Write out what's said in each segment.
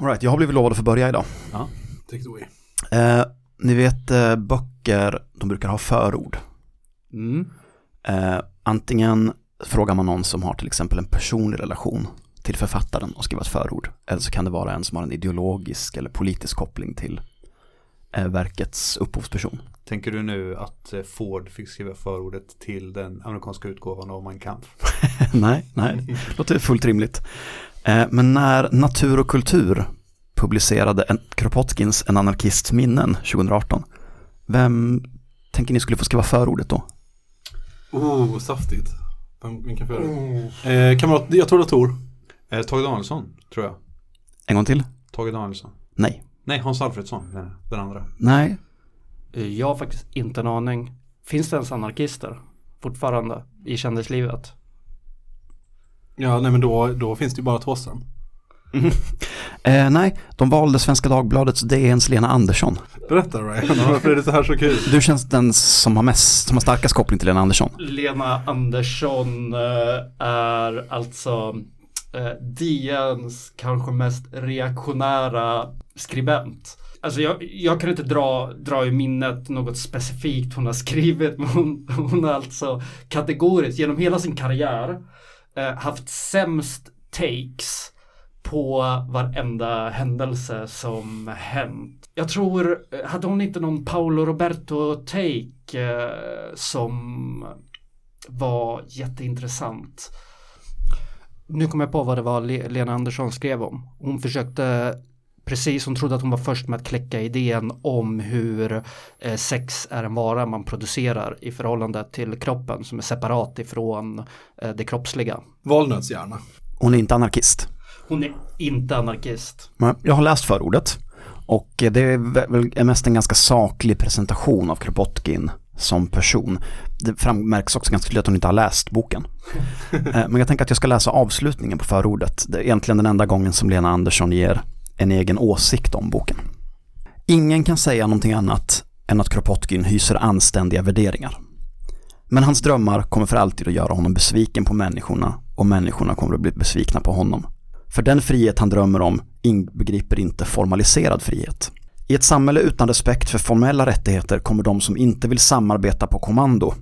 All right, jag har blivit lovad att få börja idag. Ja. Take it away. Eh, ni vet eh, böcker, de brukar ha förord. Mm. Eh, antingen frågar man någon som har till exempel en personlig relation till författaren och skriver ett förord. Eller så kan det vara en som har en ideologisk eller politisk koppling till eh, verkets upphovsperson. Tänker du nu att eh, Ford fick skriva förordet till den amerikanska utgåvan av Mein Kampf? nej, nej, det låter fullt rimligt. Eh, men när Natur och kultur publicerade en, Kropotkins En anarkists minnen 2018, vem tänker ni skulle få skriva förordet då? Oh, saftigt. Vem, vilken för eh, Kamrat, jag tror det var Tor. Eh, Tage Danielsson, tror jag. En gång till? Tage Danielsson. Nej. Nej, Hans Alfredsson, den, den andra. Nej, Jag har faktiskt inte en aning. Finns det ens anarkister fortfarande i kändislivet? Ja, nej men då, då finns det ju bara Thåström. eh, nej, de valde Svenska Dagbladets DNs Lena Andersson. Berätta Ryan, varför är det så här så kul? Du känns den som har mest, som har starkast koppling till Lena Andersson. Lena Andersson eh, är alltså eh, DNs kanske mest reaktionära skribent. Alltså jag, jag kan inte dra, dra i minnet något specifikt hon har skrivit men hon, hon har alltså kategoriskt genom hela sin karriär eh, Eh, haft sämst takes på varenda händelse som hänt. Jag tror, eh, hade hon inte någon Paolo Roberto-take eh, som var jätteintressant. Nu kommer jag på vad det var Lena Andersson skrev om. Hon försökte Precis, hon trodde att hon var först med att kläcka idén om hur eh, sex är en vara man producerar i förhållande till kroppen som är separat ifrån eh, det kroppsliga. Valnötshjärna. Hon är inte anarkist. Hon är inte anarkist. Jag har läst förordet och det är mest en ganska saklig presentation av Kropotkin som person. Det frammärks också ganska tydligt att hon inte har läst boken. Eh, Men jag tänker att jag ska läsa avslutningen på förordet. Det är egentligen den enda gången som Lena Andersson ger en egen åsikt om boken. Ingen kan säga någonting annat än att Kropotkin hyser anständiga värderingar. Men hans drömmar kommer för alltid att göra honom besviken på människorna och människorna kommer att bli besvikna på honom. För den frihet han drömmer om inbegriper inte formaliserad frihet. I ett samhälle utan respekt för formella rättigheter kommer de som inte vill samarbeta på kommando,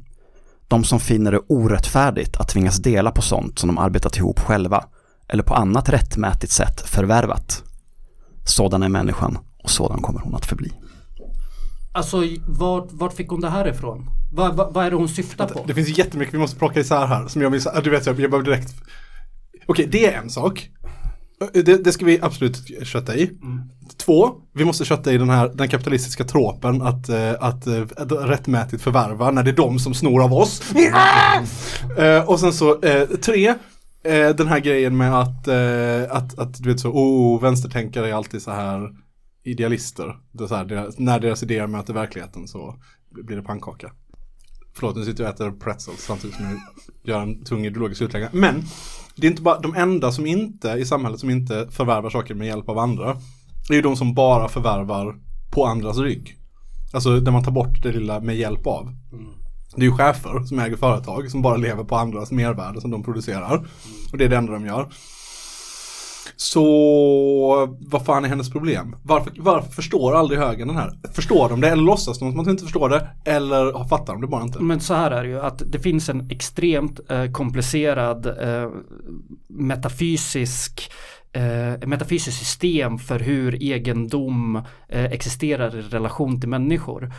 de som finner det orättfärdigt att tvingas dela på sånt som de arbetat ihop själva eller på annat rättmätigt sätt förvärvat. Sådan är människan och sådan kommer hon att förbli. Alltså vart, vart fick hon det här ifrån? Vad, vad, vad är det hon syftar på? Det finns jättemycket vi måste plocka isär här som jag vill, du vet jag, jag behöver direkt Okej, det är en sak. Det, det ska vi absolut kötta i. Två, vi måste kötta i den här den kapitalistiska tropen att, eh, att, eh, att rättmätigt förvärva när det är de som snor av oss. Eh, och sen så, tre, eh, den här grejen med att, eh, att, att du vet så, oh, vänstertänkare är alltid så här idealister. Det är så här, deras, när deras idéer möter verkligheten så blir det pannkaka. Förlåt, nu sitter jag och äter pretzels samtidigt som jag gör en tung ideologisk utläggning. Men det är inte bara de enda som inte i samhället som inte förvärvar saker med hjälp av andra. Det är ju de som bara förvärvar på andras rygg. Alltså där man tar bort det lilla med hjälp av. Mm. Det är ju chefer som äger företag som bara lever på andras mervärde som de producerar. Och det är det enda de gör. Så vad fan är hennes problem? Varför, varför förstår aldrig högern den här? Förstår de det eller låtsas de som att de inte förstår det? Eller fattar de det bara inte? Men så här är det ju att det finns en extremt eh, komplicerad eh, metafysisk eh, metafysiskt system för hur egendom eh, existerar i relation till människor.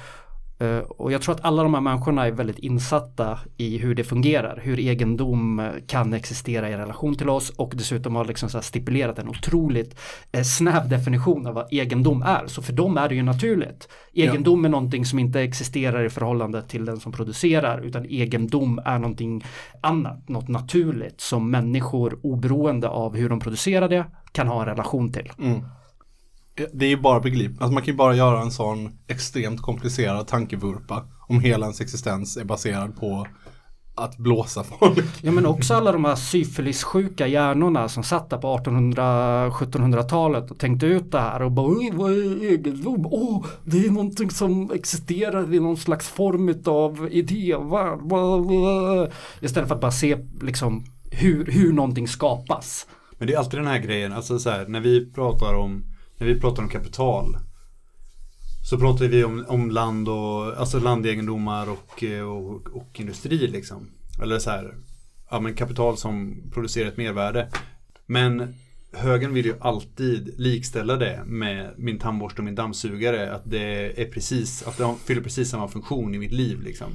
Eh, och jag tror att alla de här människorna är väldigt insatta i hur det fungerar, hur egendom eh, kan existera i relation till oss och dessutom har liksom så stipulerat en otroligt eh, snäv definition av vad egendom är. Så för dem är det ju naturligt. Egendom är någonting som inte existerar i förhållande till den som producerar utan egendom är någonting annat, något naturligt som människor oberoende av hur de producerar det kan ha en relation till. Det är ju bara begripligt. Alltså man kan ju bara göra en sån extremt komplicerad tankevurpa om hela ens existens är baserad på att blåsa folk. Ja men också alla de här syfilissjuka hjärnorna som satt där på 1800-1700-talet och tänkte ut det här och bara "Oj, vad är egendom? Åh, det är någonting som existerar i någon slags form av idé. Istället för att bara se liksom hur, hur någonting skapas. Men det är alltid den här grejen, alltså så här, när vi pratar om, när vi pratar om kapital så pratar vi om, om land och, alltså landegendomar och, eh, och, och industri liksom. Eller så här, ja men kapital som producerar ett mervärde. Men högern vill ju alltid likställa det med min tandborste och min dammsugare. Att det är precis, att de fyller precis samma funktion i mitt liv liksom.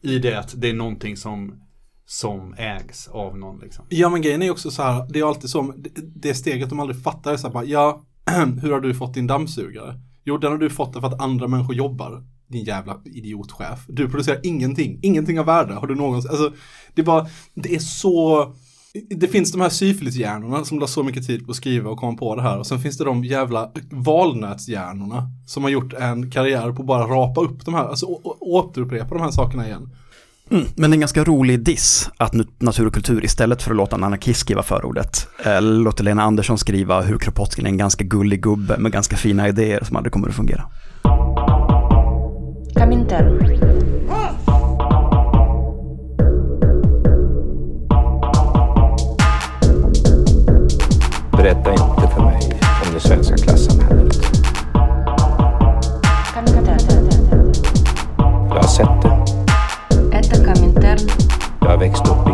I det att det är någonting som som ägs av någon liksom. Ja men grejen är ju också så här, det är alltid så, det, det steget de aldrig fattar är så här bara, ja, hur har du fått din dammsugare? Jo, den har du fått för att andra människor jobbar. Din jävla idiotchef. Du producerar ingenting, ingenting av värde. Har du någonsin, alltså, det är bara, det är så, det finns de här syfilishjärnorna som la så mycket tid på att skriva och komma på det här. Och sen finns det de jävla valnötshjärnorna som har gjort en karriär på att bara rapa upp de här, alltså å- å- återupprepa de här sakerna igen. Mm, men en ganska rolig diss att natur och kultur istället för att låta en anarkist skriva förordet eh, låter Lena Andersson skriva hur Kropotkin är en ganska gullig gubbe med ganska fina idéer som aldrig kommer att fungera. Kaminter. Berätta inte för mig om det svenska klassamhället. Jag har sett det. avec Stop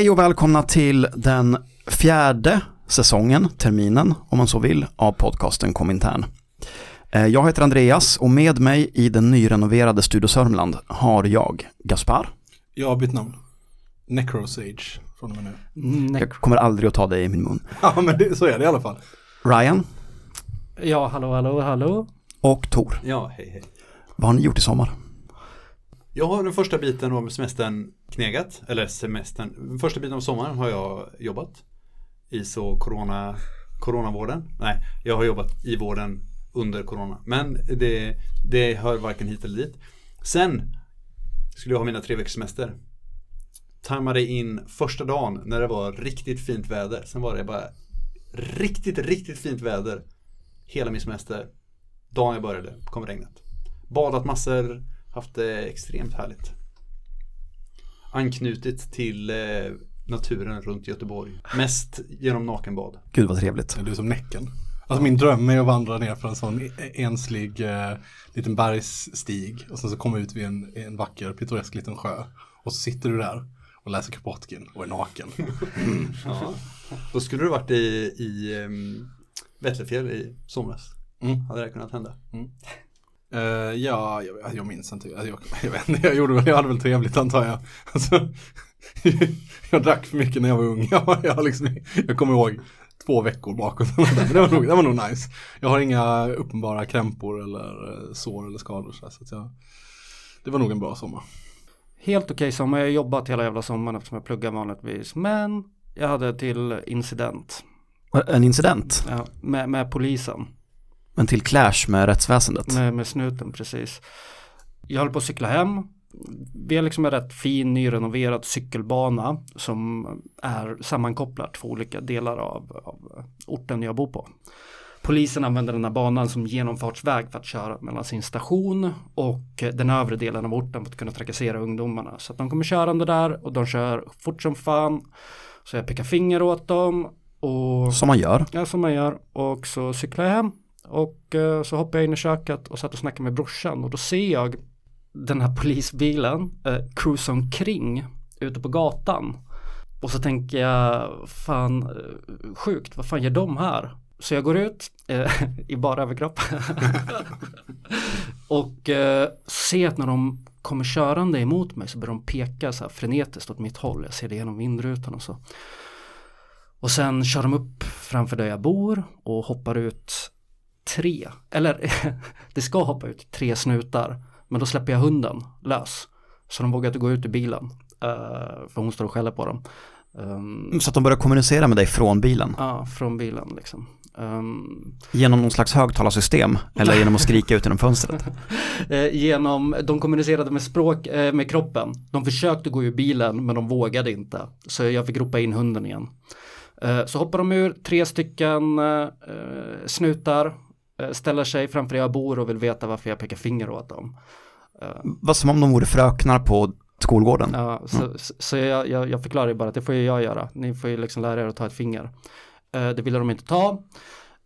Hej och välkomna till den fjärde säsongen, terminen om man så vill, av podcasten Komintern. Eh, Jag heter Andreas och med mig i den nyrenoverade Studio Sörmland har jag Gaspar. Jag har bytt namn. Necrosage från och med nu. Mm, Jag kommer aldrig att ta det i min mun. Ja men det, så är det i alla fall. Ryan Ja, hallå, hallå, hallå. och Tor. Ja, hej hej. Vad har ni gjort i sommar? Jag har den första biten av semestern knegat, eller semestern, den första biten av sommaren har jag jobbat i så corona, coronavården. Nej, jag har jobbat i vården under corona. Men det, det hör varken hit eller dit. Sen skulle jag ha mina tre veckors semester. Tajmade in första dagen när det var riktigt fint väder. Sen var det bara riktigt, riktigt fint väder. Hela min semester. Dagen jag började kom regnet. Badat massor, haft det extremt härligt. Anknutit till eh, naturen runt Göteborg. Mest genom nakenbad. Gud vad trevligt. Du är som Näcken. Alltså min dröm är att vandra ner för en sån e- enslig eh, liten bergsstig och sen så komma ut vid en, en vacker pittoresk liten sjö. Och så sitter du där och läser Kropotkin och är naken. Ja. Då skulle du varit i, i um, Vätterfjäll i somras. Mm. Hade det kunnat hända? Eh, ja, jag, jag minns inte. Alltså, jag, jag vet inte, jag gjorde väl, jag hade väl trevligt antar jag. Alltså, jag drack för mycket när jag var ung. Jag, jag, liksom, jag kommer ihåg två veckor bakåt. Men det var, nog, det var nog nice. Jag har inga uppenbara krämpor eller eh, sår eller skador. Så, så att jag, det var nog en bra sommar. Helt okej sommar. Jag har jobbat hela jävla sommaren eftersom jag pluggar vanligtvis. Men jag hade till incident En incident, ja, med, med polisen. Men till clash med rättsväsendet. Med, med snuten precis. Jag höll på att cykla hem. Vi har liksom en rätt fin nyrenoverad cykelbana som är sammankopplad två olika delar av, av orten jag bor på. Polisen använder den här banan som genomfartsväg för att köra mellan sin station och den övre delen av orten för att kunna trakassera ungdomarna. Så att de kommer körande där och de kör fort som fan. Så jag pekar finger åt dem och Som man gör. Ja, som man gör. Och så cyklar jag hem. Och eh, så hoppar jag in i köket och satt och snackade med brorsan. Och då ser jag den här polisbilen eh, cruisa omkring ute på gatan. Och så tänker jag, fan eh, sjukt, vad fan gör de här? Så jag går ut eh, i bara överkropp. och eh, ser att när de kommer körande emot mig så börjar de peka så här frenetiskt åt mitt håll. Jag ser det genom vindrutan och så. Och sen kör de upp framför där jag bor och hoppar ut tre, eller det ska hoppa ut tre snutar. Men då släpper jag hunden lös. Så de vågar inte gå ut ur bilen. eh, för hon står och skäller på dem. Um, Så att de börjar kommunicera med dig från bilen. Ja, från bilen liksom. Ehm, Genom någon slags högtalarsystem eller genom att skrika ut genom fönstret. eh, genom, de kommunicerade med språk, eh, med kroppen. De försökte gå ur bilen men de vågade inte. Så jag fick ropa in hunden igen. Så hoppar de ur, tre stycken snutar, ställer sig framför där jag bor och vill veta varför jag pekar finger åt dem. Vad som om de vore fröknar på skolgården. Ja, så, så, så jag, jag, jag förklarar ju bara att det får ju jag göra. Ni får ju liksom lära er att ta ett finger. Eh, det ville de inte ta.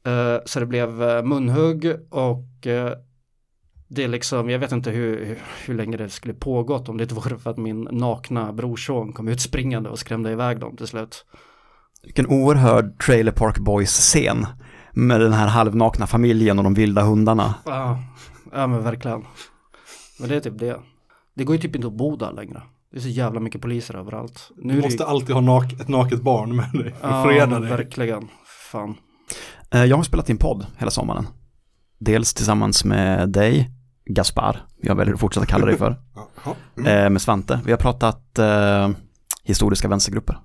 Eh, så det blev eh, munhugg och eh, det är liksom, jag vet inte hur, hur, hur länge det skulle pågått om det inte vore för att min nakna brorson kom ut springande och skrämde iväg dem till slut. Vilken oerhörd Trailer Park Boys-scen. Med den här halvnakna familjen och de vilda hundarna. Ja, ja men verkligen. Men det är typ det. Det går ju typ inte att bo där längre. Det är så jävla mycket poliser överallt. Nu Du måste ju- alltid ha nak ett naket barn med dig för att freda dig. verkligen. Fan. Eh, Jag har spelat in podd hela sommaren. Dels tillsammans med dig, Gaspar, jag väljer att fortsätta kalla dig för, Jaha. eh, med Svante. Vi har pratat eh, historiska vänstergrupper.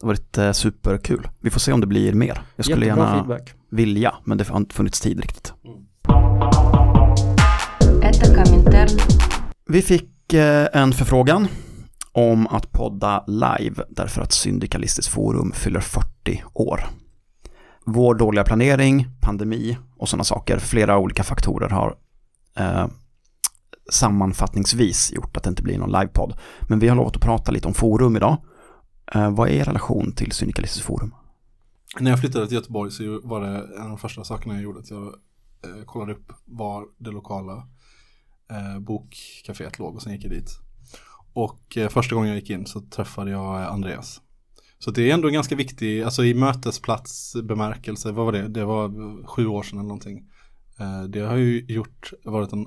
Det har varit eh, superkul. Vi får se om det blir mer. Jag skulle Jättebra gärna feedback. vilja, men det har inte funnits tid riktigt. Mm. Vi fick eh, en förfrågan om att podda live därför att Syndikalistiskt forum fyller 40 år. Vår dåliga planering, pandemi och sådana saker, flera olika faktorer har eh, sammanfattningsvis gjort att det inte blir någon livepodd. Men vi har lovat att prata lite om forum idag Eh, vad är er relation till Syndikalistiskt forum? När jag flyttade till Göteborg så var det en av de första sakerna jag gjorde att jag eh, kollade upp var det lokala eh, bokcaféet låg och sen gick jag dit. Och eh, första gången jag gick in så träffade jag eh, Andreas. Så det är ändå en ganska viktig, alltså i mötesplats bemärkelse, vad var det? Det var sju år sedan eller någonting. Eh, det har ju gjort, varit en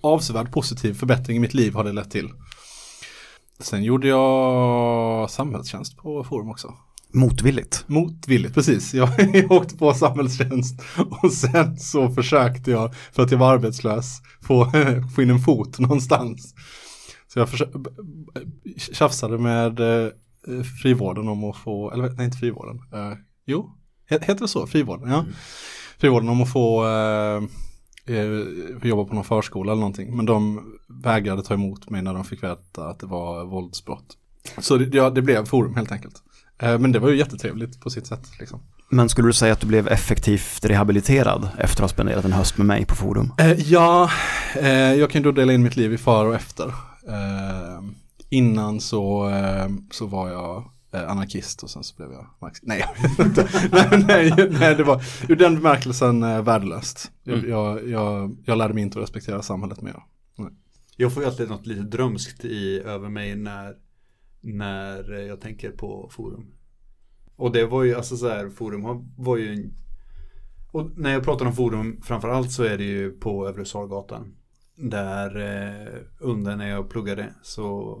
avsevärd positiv förbättring i mitt liv har det lett till. Sen gjorde jag samhällstjänst på Forum också. Motvilligt. Motvilligt, precis. Jag, jag åkte på samhällstjänst och sen så försökte jag, för att jag var arbetslös, få, få in en fot någonstans. Så jag försö- tjafsade med eh, frivården om att få, eller nej inte frivården, eh, jo, he- heter det så, frivården, ja. Frivården om att få eh, eh, jobba på någon förskola eller någonting. Men de vägrade ta emot mig när de fick veta att det var våldsbrott. Så det, ja, det blev forum helt enkelt. Eh, Men det var ju jättetrevligt på sitt sätt. Liksom. Men skulle du säga att du blev effektivt rehabiliterad efter att ha spenderat en höst med mig på forum? Eh, ja, eh, jag kan då dela in mitt liv i före och efter. Eh, innan så, eh, så var jag anarkist och sen så blev jag marxist. Nej, nej, nej, nej, det var ur den bemärkelsen eh, värdelöst. Jag, Mm. jag, jag, jag lärde mig inte att respektera samhället mer. Jag får ju alltid något lite drömskt i, över mig när, när jag tänker på forum. Och det var ju, alltså så här, forum var ju en, Och när jag pratar om forum, framförallt så är det ju på Övre Sargatan. Där eh, under när jag pluggade så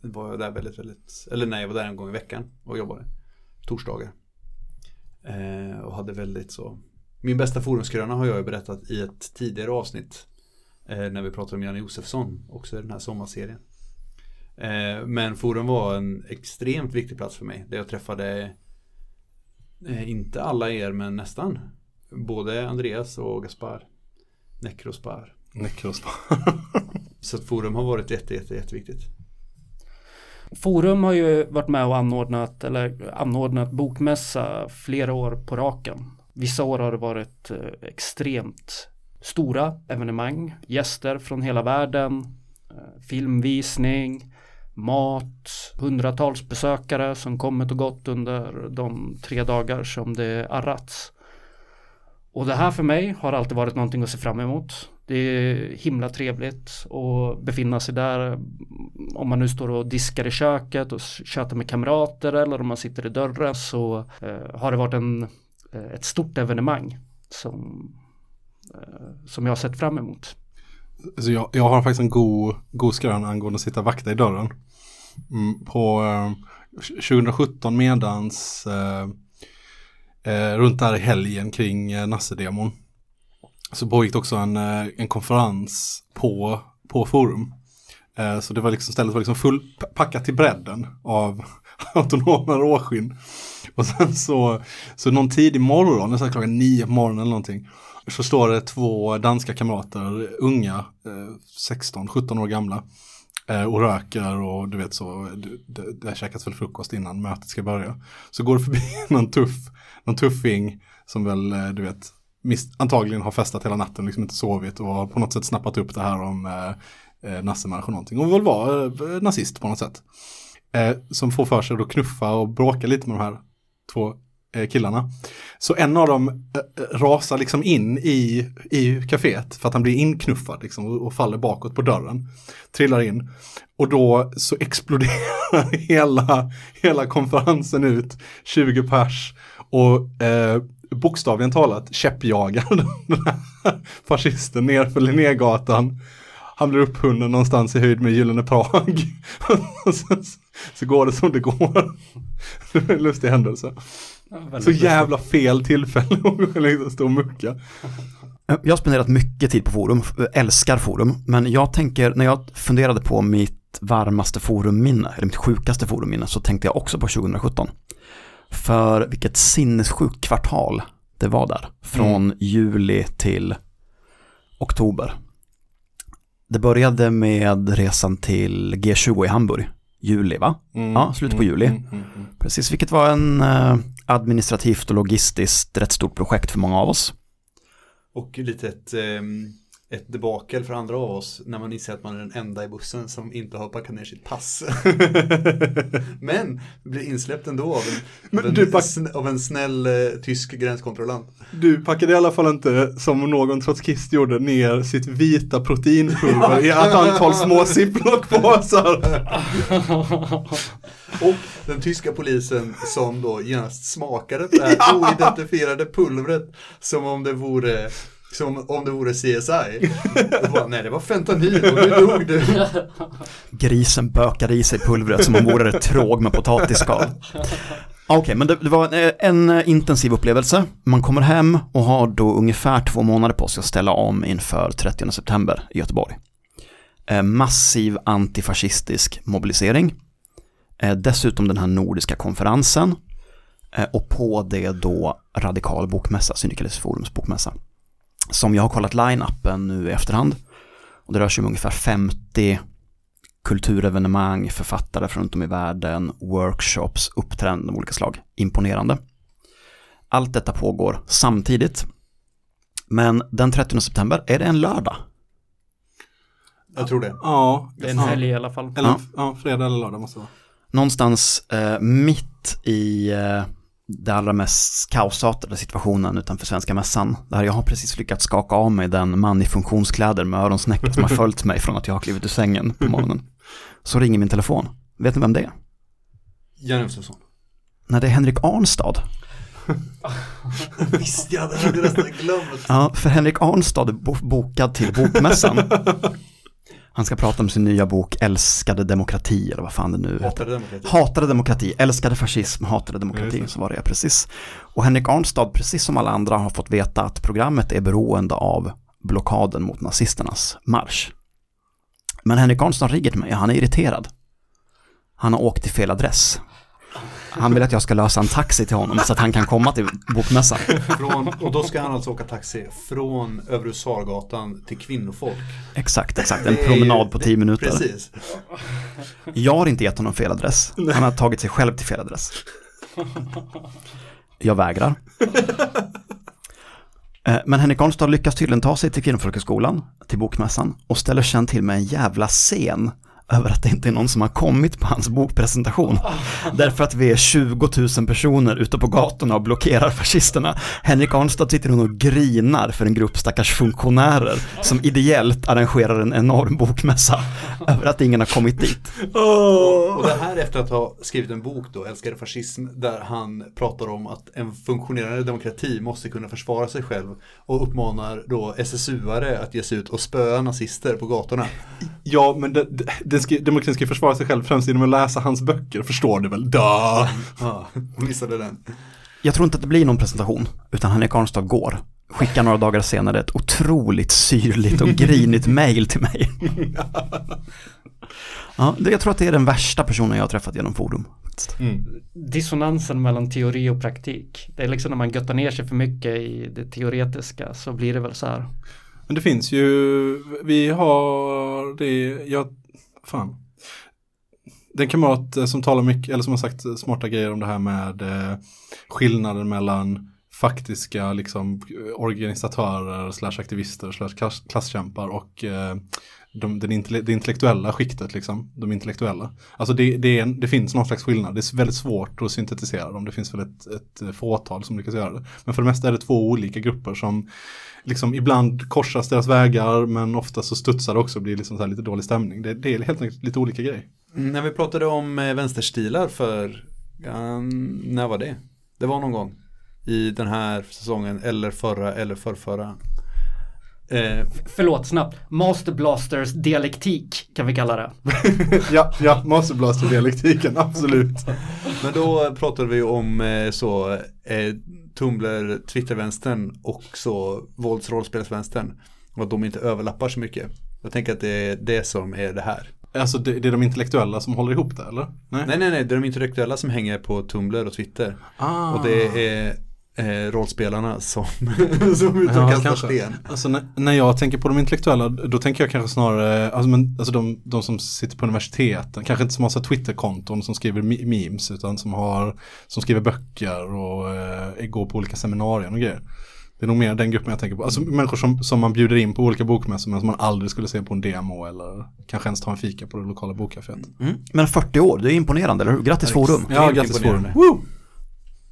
var jag där väldigt, väldigt, eller nej, jag var där en gång i veckan och jobbade. Torsdagar. Eh, och hade väldigt så. Min bästa forumskröna har jag ju berättat i ett tidigare avsnitt. Eh, när vi pratade om Janne Josefsson, också i den här sommarserien. Eh, men forum var en extremt viktig plats för mig. Där jag träffade, eh, inte alla er, men nästan. Både Andreas och Gaspar. Necrospar. Nekros. Så att forum har varit jätte, jätte, jätteviktigt. Forum har ju varit med och anordnat, eller anordnat bokmässa flera år på raken. Vissa år har det varit eh, extremt stora evenemang, gäster från hela världen, eh, filmvisning, mat, hundratals besökare som kommit och gått under de tre dagar som det arrats. Och det här för mig har alltid varit någonting att se fram emot. Det är himla trevligt att befinna sig där. Om man nu står och diskar i köket och tjatar med kamrater eller om man sitter i dörren så eh, har det varit en, eh, ett stort evenemang som, eh, som jag har sett fram emot. Alltså jag, jag har faktiskt en god, god skrön angående att sitta vakta i dörren. Mm, på eh, 2017 medans eh, eh, runt där i helgen kring eh, Nasse-demon. Så pågick det också en, eh, en konferens på, på forum. Eh, så det var liksom, stället var liksom fullpackat till bredden av autonoma råskinn. Och sen så, så någon tidig morgon, så klockan nio på morgonen eller någonting, så står det två danska kamrater, unga, eh, 16-17 år gamla, eh, och röker och du vet så, det, det, har käkats väl frukost innan mötet ska börja. Så går det förbi någon tuff, någon tuffing som väl, eh, du vet, antagligen har festat hela natten, liksom inte sovit och har på något sätt snappat upp det här om eh, eh nassemarsch och någonting. Och vill vara eh, nazist på något sätt. Eh, som får för sig att knuffa och bråka lite med de här två eh, killarna. Så en av dem eh, eh rasar liksom in i, i kaféet för att han blir inknuffad liksom, och, och faller bakåt på dörren. Trillar in. Och då så exploderar hela, hela konferensen ut, 20 pers. Och eh, bokstavligen talat käppjagar den här fascisten ner för Linnégatan. Han blir upphunnen någonstans i höjd med Gyllene Prag. Och sen så, så går det som det går. Det är en lustig händelse. Så jävla fel tillfälle att liksom stå och mucka. Jag har spenderat mycket tid på forum, älskar forum, men jag tänker, när jag funderade på mitt varmaste forumminne, eller mitt sjukaste forumminne, så tänkte jag också på 2017. För vilket sinnessjukt kvartal det var där, från juli till oktober. Det började med resan till G20 i Hamburg, juli va? Ja, slutet på juli. Mm, mm, mm. Precis, vilket var en eh, administrativt och logistiskt rätt stort projekt för många av oss. Och lite ett, ehm, ett debakel för andra av oss när man inser att man är den enda i bussen som inte har packat ner sitt pass. Men blir insläppt ändå av en, av en, pack- av en snäll eh, tysk gränskontrollant. Du packade i alla fall inte, som någon trotskist gjorde, ner sitt vita proteinpulver i ett antal små ziplockpåsar. Och den tyska polisen som då genast smakade på det här oidentifierade pulvret som om det vore som om det vore CSI. Bara, nej, det var fentanyl och nu dog du. Grisen bökade i sig pulvret som om vore det tråg med potatisskal. Okej, men det, det var eh, en, en intensiv upplevelse. Man kommer hem och har då ungefär två månader på sig att ställa om inför 30 september i Göteborg. Eh, massiv antifascistisk mobilisering. Eh, dessutom den här nordiska konferensen. Eh, och på det då radikal bokmässa, Syndikalistisk Forums bokmässa. Som jag har kollat line-upen nu i efterhand. Och det rör sig om ungefär 50 kulturevenemang, författare från runt om i världen, workshops, uppträdanden av olika slag. Imponerande. Allt detta pågår samtidigt. Men den 30 september är det en lördag. Jag tror det. Ja, Det är en helg i alla fall. Eller, Ja. ja. fredag eller lördag måste det vara. Någonstans eh, mitt i eh, det allra mest kaosartade situationen utanför Svenska Mässan. Där jag har precis lyckats skaka av mig den man i funktionskläder med öronsnäcket som har följt mig från att jag har klivit ur sängen på morgonen. Så ringer min telefon. Vet ni vem det är? Jan Östensson. Nej, det är Henrik Arnstad. Visst ja, det hade jag nästan glömt. Ja, för Henrik Arnstad är bo- bokad till Bokmässan. Han ska prata om sin nya bok Älskade demokrati, eller vad fan det nu heter. Hatade demokrati. Hatade demokrati, älskade fascism, hatade demokrati, så var det precis. Och Henrik Arnstad, precis som alla andra, har fått veta att programmet är beroende av blockaden mot nazisternas marsch. Men Henrik Arnstad ringer till mig, han är irriterad. Han har åkt till fel adress. Han vill att jag ska lösa en taxi till honom så att han kan komma till bokmässan. Från, och då ska han alltså åka taxi från Övre Husargatan till Kvinnofolk. Exakt, exakt. En promenad på tio minuter. Precis. Jag har inte gett honom fel adress. Han har tagit sig själv till fel adress. Jag vägrar. Eh, Men Henrik Arnstad lyckas tydligen ta sig till Kvinnofolkhögskolan, till Bokmässan, och ställer sen till med en jävla scen över att det inte är någon som har kommit på hans bokpresentation. Därför att vi är 20 000 personer ute på gatorna och blockerar fascisterna. Henrik Arnstad sitter hon och grinar för en grupp stackars funktionärer som ideellt arrangerar en enorm bokmässa över att ingen har kommit dit. Och, och det här efter att ha skrivit en bok då, Älskade fascism, där han pratar om att en funktionerande demokrati måste kunna försvara sig själv och uppmanar då SSU-are att ge sig ut och spöa nazister på gatorna. Ja, men det, det, ska, demokratin ska ju försvara sig själv främst genom att läsa hans böcker, förstår du väl? Ja, missade den. Jag tror inte att det blir någon presentation, utan Henrik Arnstad går. Skickar några dagar senare ett otroligt syrligt och grinigt mail till mig. Ja, det, jag tror att det är den värsta personen jag har träffat genom forum. Mm. Dissonansen mellan teori och praktik. Det är liksom när man göttar ner sig för mycket i det teoretiska så blir det väl så här. Men det finns ju, vi har det, jag, fan. Det är en kamrat eh, som talar mycket, eller som har sagt smarta grejer om det här med eh, skillnaden mellan faktiska liksom eh, organisatörer slash aktivister slash klasskämpar och de, den intelle, det intellektuella skiktet liksom, de intellektuella. Alltså det, det, är en, det finns någon slags skillnad, det är väldigt svårt att syntetisera dem, det finns väl ett, ett fåtal som lyckas göra det. Men för det mesta är det två olika grupper som liksom ibland korsas deras vägar men ofta så studsar det också och blir liksom så här lite dålig stämning. Det, det är helt enkelt lite olika grejer. Mm, när vi pratade om eh, vänsterstilar för, ja, när var det? Det var någon gång i den här säsongen eller förra eller förrförra. Eh, Förlåt, snabbt. Master Blasters dialektik kan vi kalla det. ja, ja, Masterblaster-dialektiken, absolut. men då pratade vi om eh, så eh, Tumblr, Twittervänstern och så våldsrollspelsvänstern. Och att de inte överlappar så mycket. Jag tänker att det är det som är det här. Alltså det, det är de intellektuella som håller ihop det eller? Nej, nej, nej, det är de intellektuella som hänger på Tumblr och Twitter. Ah. Och det är eh, rollspelarna som, som och Ja, kastar sten. Alltså när, när jag tänker på de intellektuella, då tänker jag kanske snarare, alltså, men, alltså de, de som sitter på universiteten, kanske inte som har så Twitterkonton som skriver me- memes, utan som har, som skriver böcker och eh, går på olika seminarier och grejer. Det är nog mer den gruppen jag tänker på. Alltså människor som, som man bjuder in på olika bokmässor men som man aldrig skulle se på en demo eller kanske ens ta en fika på det lokala bokcaféet. Mm. Men 40 år, det är imponerande, eller hur? Grattis Forum. Ja, grattis Forum.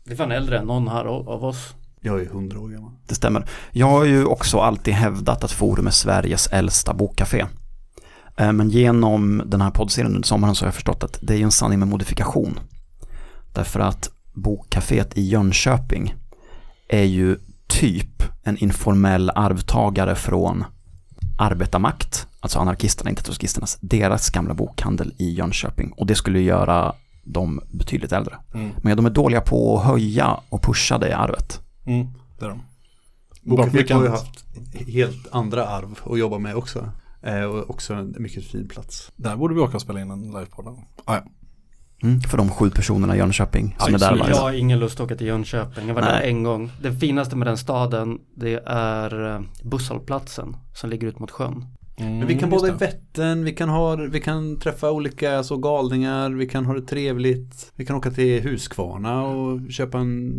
Det är fan äldre än någon här av oss. Jag är hundra år gammal. Det stämmer. Jag har ju också alltid hävdat att Forum är Sveriges äldsta bokcafé. Eh, Men genom den här poddserien under sommaren så har jag förstått att det är en sanning med modifikation. Därför att bokcaféet i Jönköping är ju typ en informell arvtagare från arbetarmakt, alltså anarkisterna, inte trotskisternas, deras gamla bokhandel i Jönköping. Och det skulle ju göra dem betydligt äldre. Mm. Men de är dåliga på att höja och pusha det arvet. Mm, det är de. Bokcaféet har ju haft helt andra arv att jobba med också. Eh, och också en mycket fin plats. Där borde vi åka och spela in en livepodd. Ah, ja. Mm, för de sju personerna i Jönköping som är där Absolut. varje Jag har ingen lust att åka till Jönköping. Jag var där Nej. en gång. Det finaste med den staden det är eh, busshållplatsen som ligger ut mot sjön. Men vi kan Mm, bada i. Vättern, vi kan, ha, vi kan träffa olika så galningar, vi kan ha det trevligt. Vi kan åka till Huskvarna och köpa en...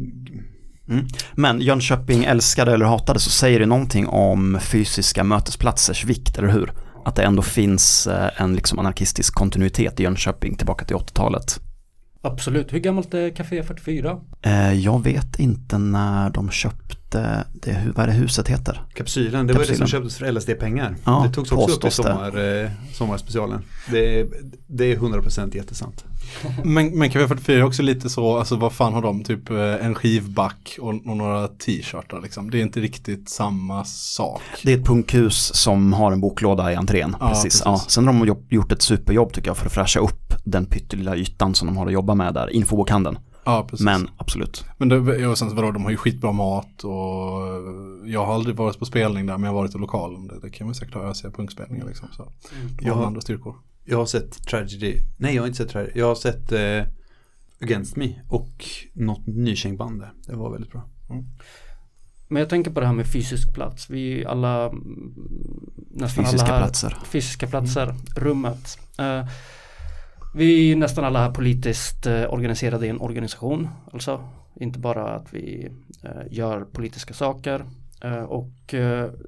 Mm. Men Jönköping älskade eller hatade så säger det någonting om fysiska mötesplatsers vikt, eller hur? Att det ändå finns eh, en liksom anarkistisk kontinuitet i Jönköping tillbaka till 80-talet. Absolut. Hur gammalt är Café 44? Eh, Jag vet inte när de köpte, det, hu- vad är det huset heter? Kapsylen, det var ju det som Kapsylen. köptes för LSD-pengar. Ja, det togs också upp i det. sommar, eh, sommarspecialen. Det är, det är 100% jättesant. Men, men Café 44 är också lite så, alltså vad fan har de, typ eh, en skivback och, och några t-shirtar liksom. Det är inte riktigt samma sak. Det är ett punkhus som har en boklåda i entrén. Ja, precis. precis. Ja, sen har de gjort ett superjobb tycker jag för att fräscha upp den pyttelilla ytan som de har att jobba med där, infobokhandeln. Ja, precis. Men absolut. Men det, och sen vadå, de har ju skitbra mat och jag har aldrig varit på spelning där men jag har varit i lokalen. Det, det kan man säkert ha, jag ser punkspelningar liksom. Så. Jag Jag har andra styrkor. Jag har sett Tragedy, nej jag har inte sett Tragedy, jag har sett eh, Against Me och något nykängd där. Det var väldigt bra. Men jag tänker på det här med fysisk plats. Vi alla, mm, nästan Fysiska alla här, platser. Fysiska platser, rummet. Eh, vi är nästan alla politiskt eh, organiserade i en organisation. Alltså inte bara att vi eh, gör politiska saker. Eh, och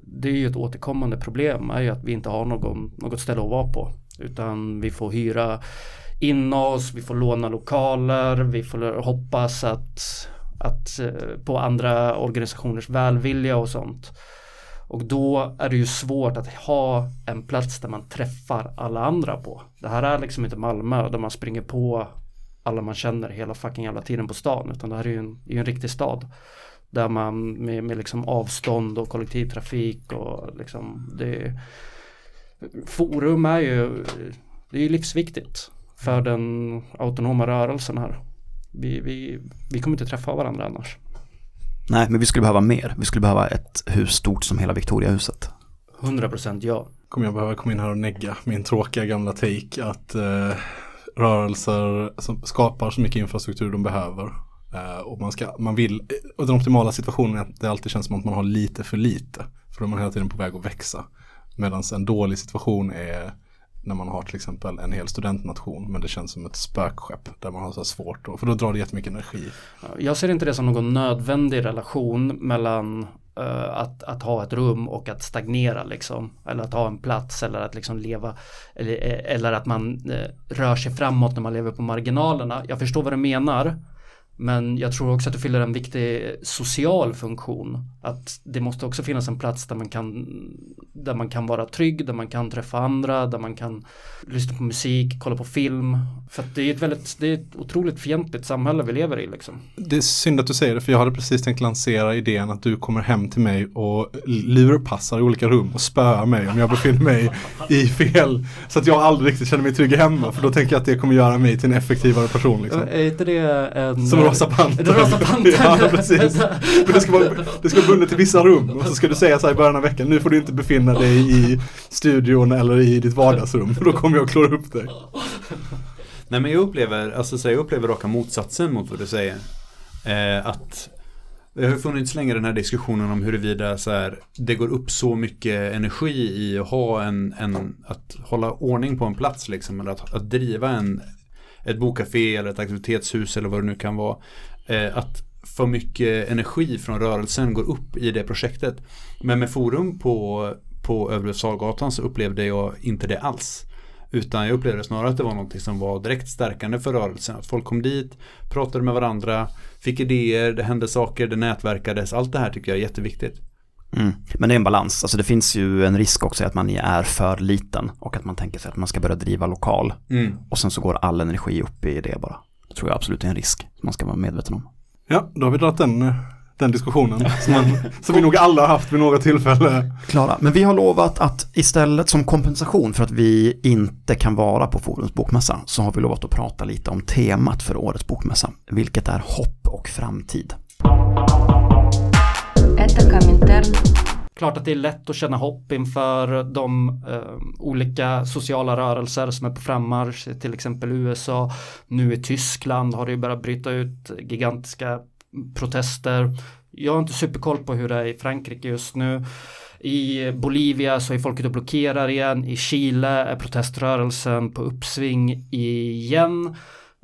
det är ju ett återkommande problem är ju att vi inte har någon, något ställe att vara på. Utan vi får hyra in oss, vi får låna lokaler, vi får hoppas att, att på andra organisationers välvilja och sånt. Och då är det ju svårt att ha en plats där man träffar alla andra på. Det här är liksom inte Malmö där man springer på alla man känner hela fucking jävla tiden på stan. Utan det här är ju en, är en riktig stad. Där man med, med liksom avstånd och kollektivtrafik och liksom det Forum är ju Det är ju livsviktigt för den autonoma rörelsen här. Vi, vi, vi kommer inte träffa varandra annars. Nej, men vi skulle behöva mer. Vi skulle behöva ett hus stort som hela Victoriahuset. 100% ja. kommer jag behöva komma in här och negga min tråkiga gamla take att eh, rörelser som skapar så mycket infrastruktur de behöver. Eh, och man, ska, man vill, och den optimala situationen är att det alltid känns som att man har lite för lite. För då är man hela tiden på väg att växa. Medan en dålig situation är när man har till exempel en hel studentnation men det känns som ett spökskepp där man har så svårt och, för då drar det jättemycket energi. Jag ser inte det som någon nödvändig relation mellan uh, att, att ha ett rum och att stagnera liksom. Eller att ha en plats eller att liksom leva. Eller, eh, eller att man uh, rör sig framåt när man lever på marginalerna. Jag förstår vad du menar. Men jag tror också att det fyller en viktig social funktion. Att det måste också finnas en plats där man kan, där man kan vara trygg, där man kan träffa andra, där man kan lyssna på musik, kolla på film. För det är ett väldigt, det är ett otroligt fientligt samhälle vi lever i liksom. Det är synd att du säger det för jag hade precis tänkt lansera idén att du kommer hem till mig och lurpassar i olika rum och spöar mig om jag befinner mig i fel. Så att jag aldrig riktigt känner mig trygg hemma för då tänker jag att det kommer göra mig till en effektivare person. Liksom. Är inte det en... Som Rosa Pantern. Den Rosa Pantern. ja, precis. Men det ska, vara, det ska vara bundet till vissa rum och så ska du säga så här i början av veckan, nu får du inte befinna dig i studion eller i ditt vardagsrum för då kommer jag att klora upp dig. Nej men jag upplever, alltså så jag upplever raka motsatsen mot vad du säger. Eh, att det har funnits länge den här diskussionen om huruvida så här, det går upp så mycket energi i att ha en, en att hålla ordning på en plats liksom, eller att, att driva en, ett bokcafé eller ett aktivitetshus eller vad det nu kan vara. Eh, att för mycket energi från rörelsen går upp i det projektet. Men med forum på, på Övre Salgatan så upplevde jag inte det alls. Utan jag upplevde snarare att det var något som var direkt stärkande för rörelsen. Att folk kom dit, pratade med varandra, fick idéer, det hände saker, det nätverkades. Allt det här tycker jag är jätteviktigt. Mm. Men det är en balans, alltså det finns ju en risk också att man är för liten och att man tänker sig att man ska börja driva lokal. Mm. Och sen så går all energi upp i det bara. Det tror jag absolut är en risk som man ska vara medveten om. Ja, då har vi dragit den, den diskussionen som, man, som vi nog alla har haft vid något tillfälle. Klara, men vi har lovat att istället som kompensation för att vi inte kan vara på Forums bokmässa så har vi lovat att prata lite om temat för årets bokmässa, vilket är hopp och framtid. Это Коминтерн. Klart att det är lätt att känna hopp inför de eh, olika sociala rörelser som är på frammarsch, till exempel USA. Nu i Tyskland har det ju börjat bryta ut gigantiska protester. Jag har inte superkoll på hur det är i Frankrike just nu. I Bolivia så är folket och blockerar igen. I Chile är proteströrelsen på uppsving igen.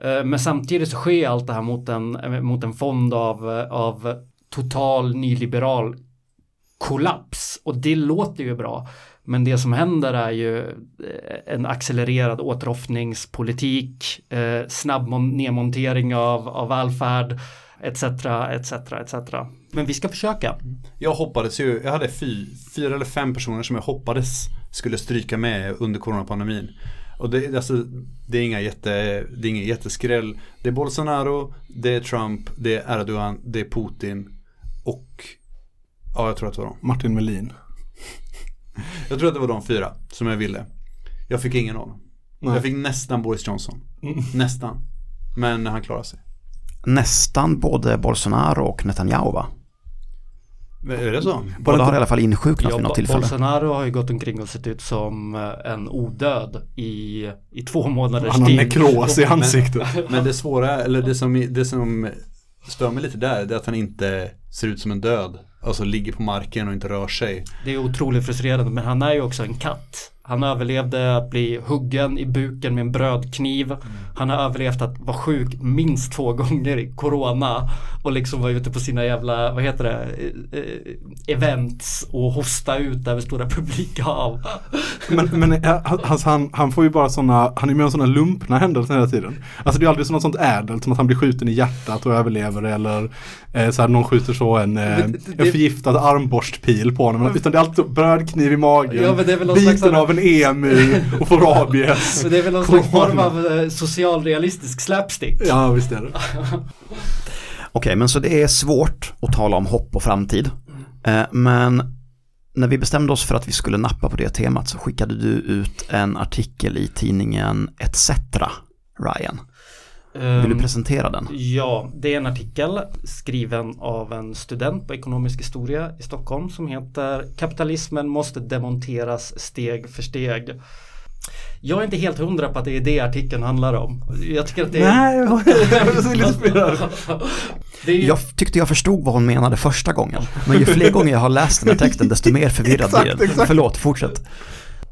Eh, Men samtidigt så sker allt det här mot en, mot en fond av, av total nyliberal kollaps. Och det låter ju bra. Men det som händer är ju eh, en accelererad återhoppningspolitik, eh, snabb nedmontering av, av välfärd, etc, etc, etc. Men vi ska försöka. Jag hoppades ju, jag hade fy, fyra eller fem personer som jag hoppades skulle stryka med under coronapandemin. Och det, alltså, det är inga jätte, det är ingen jätteskräll. Det är Bolsonaro, det är Trump, det är Erdogan, det är Putin ja, jag tror att det var dem. Martin Melin. Jag tror att det var de fyra som jag ville. Jag fick ingen av dem. Nej. Jag fick nästan Boris Johnson. Nästan. Men han klarade sig. Nästan både Bolsonaro och Netanyahu va? Är det så? Båda har i alla fall insjuknat Ja, vid något tillfälle. Bolsonaro har ju gått omkring och sett ut som eh, en odöd i, i två månaders Han har tid. nekros i ansiktet. Men det svåra, eller det som, det som stör mig lite där, det är att han inte ser ut som en död. Alltså ligger på marken och inte rör sig. Det är otroligt frustrerande men han är ju också en katt. Han överlevde att bli huggen i buken med en brödkniv. Han har överlevt att vara sjuk minst två gånger i corona. Och liksom vara ute på sina jävla, vad heter det, eh, eh, events och hosta ut över stora publikhav. Men, men eh, alltså, han, han får ju bara sådana, han är med om sådana lumpna händelser hela tiden. Alltså det är aldrig något sånt ädelt som att han blir skjuten i hjärtat och överlever eller så här, någon skjuter så en, eh, en förgiftad armborstpil på honom. Utan det är alltid brödkniv i magen, Ja, men det är väl någon biten slags- av en emu och får rabies. Men det är väl någon slags form av eh, socialrealistisk slapstick. Ja, visst är det. Okej, men så det är svårt att tala om hopp och framtid. Eh, Men när vi bestämde oss för att vi skulle nappa på det temat så skickade du ut en artikel i tidningen ETC, Ryan. Vill du Ehm, presentera den? Ja, det är en artikel skriven av en student på ekonomisk historia i Stockholm som heter Kapitalismen måste demonteras steg för steg. Jag är inte helt hundra på att det är det artikeln handlar om. Jag tycker att det är... Nej, Jag är så ju... tyckte jag förstod vad hon menade första gången. Men ju fler gånger jag har läst den här texten desto mer förvirrad Exakt, blir den. Förlåt, fortsätt.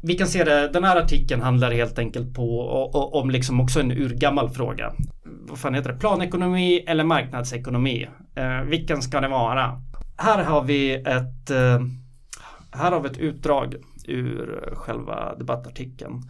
Vi kan se det, den här artikeln handlar helt enkelt på och, och, om liksom också en urgammal fråga. Vad fan heter det? Planekonomi eller marknadsekonomi? Eh, vilken ska det vara? Här har vi ett eh, här har vi ett utdrag ur själva debattartikeln.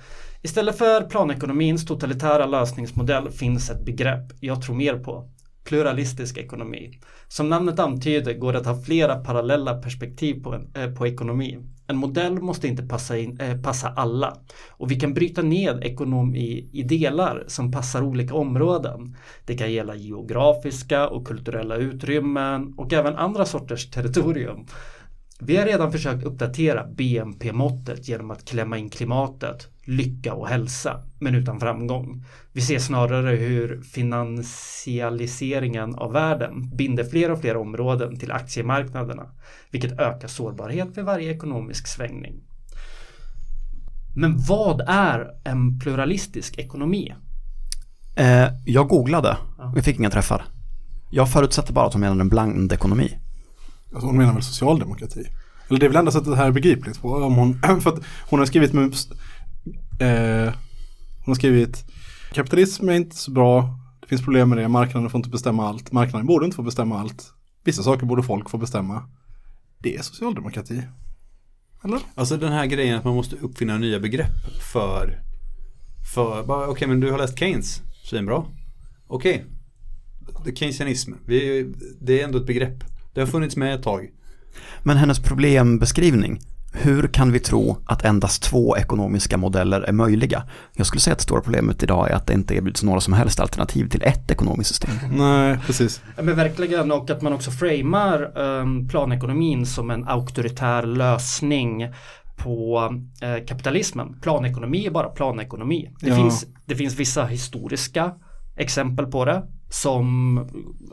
Istället för planekonomins totalitära lösningsmodell finns ett begrepp jag tror mer på. Pluralistisk ekonomi. Som namnet antyder går det att ha flera parallella perspektiv på, en, eh, på ekonomi. En modell måste inte passa, in, eh, passa alla. Och vi kan bryta ned ekonomi i delar som passar olika områden. Det kan gälla geografiska och kulturella utrymmen och även andra sorters territorium. Vi har redan försökt uppdatera BNP-måttet genom att klämma in klimatet, lycka och hälsa, men utan framgång. Vi ser snarare hur finansialiseringen av världen binder fler och fler områden till aktiemarknaderna, vilket ökar sårbarhet vid varje ekonomisk svängning. Men vad är en pluralistisk ekonomi? Eh, jag googlade Ja. och jag fick inga träffar. Jag förutsätter bara att hon menar en blandekonomi. Alltså hon menar väl socialdemokrati? Eller det är väl enda sättet det här är begripligt på. Om hon, för att hon har skrivit med, eh, hon har skrivit kapitalism är inte så bra. Det finns problem med det. Marknaden får inte bestämma allt. Marknaden borde inte få bestämma allt. Vissa saker borde folk få bestämma. Det är socialdemokrati. Eller? Alltså den här grejen att man måste uppfinna nya begrepp för för, okej men du har läst Keynes, svinbra. Okej, det är keynesianism, vi, det är ändå ett begrepp. Det har funnits med ett tag. Men hennes problembeskrivning, hur kan vi tro att endast två ekonomiska modeller är möjliga? Jag skulle säga att det stora problemet idag är att det inte erbjuds några som helst alternativ till ett ekonomiskt system. Nej, precis. Men verkligen och att man också framar um, planekonomin som en auktoritär lösning på eh, kapitalismen. Planekonomi är bara planekonomi. Det, Ja. finns, det finns vissa historiska exempel på det som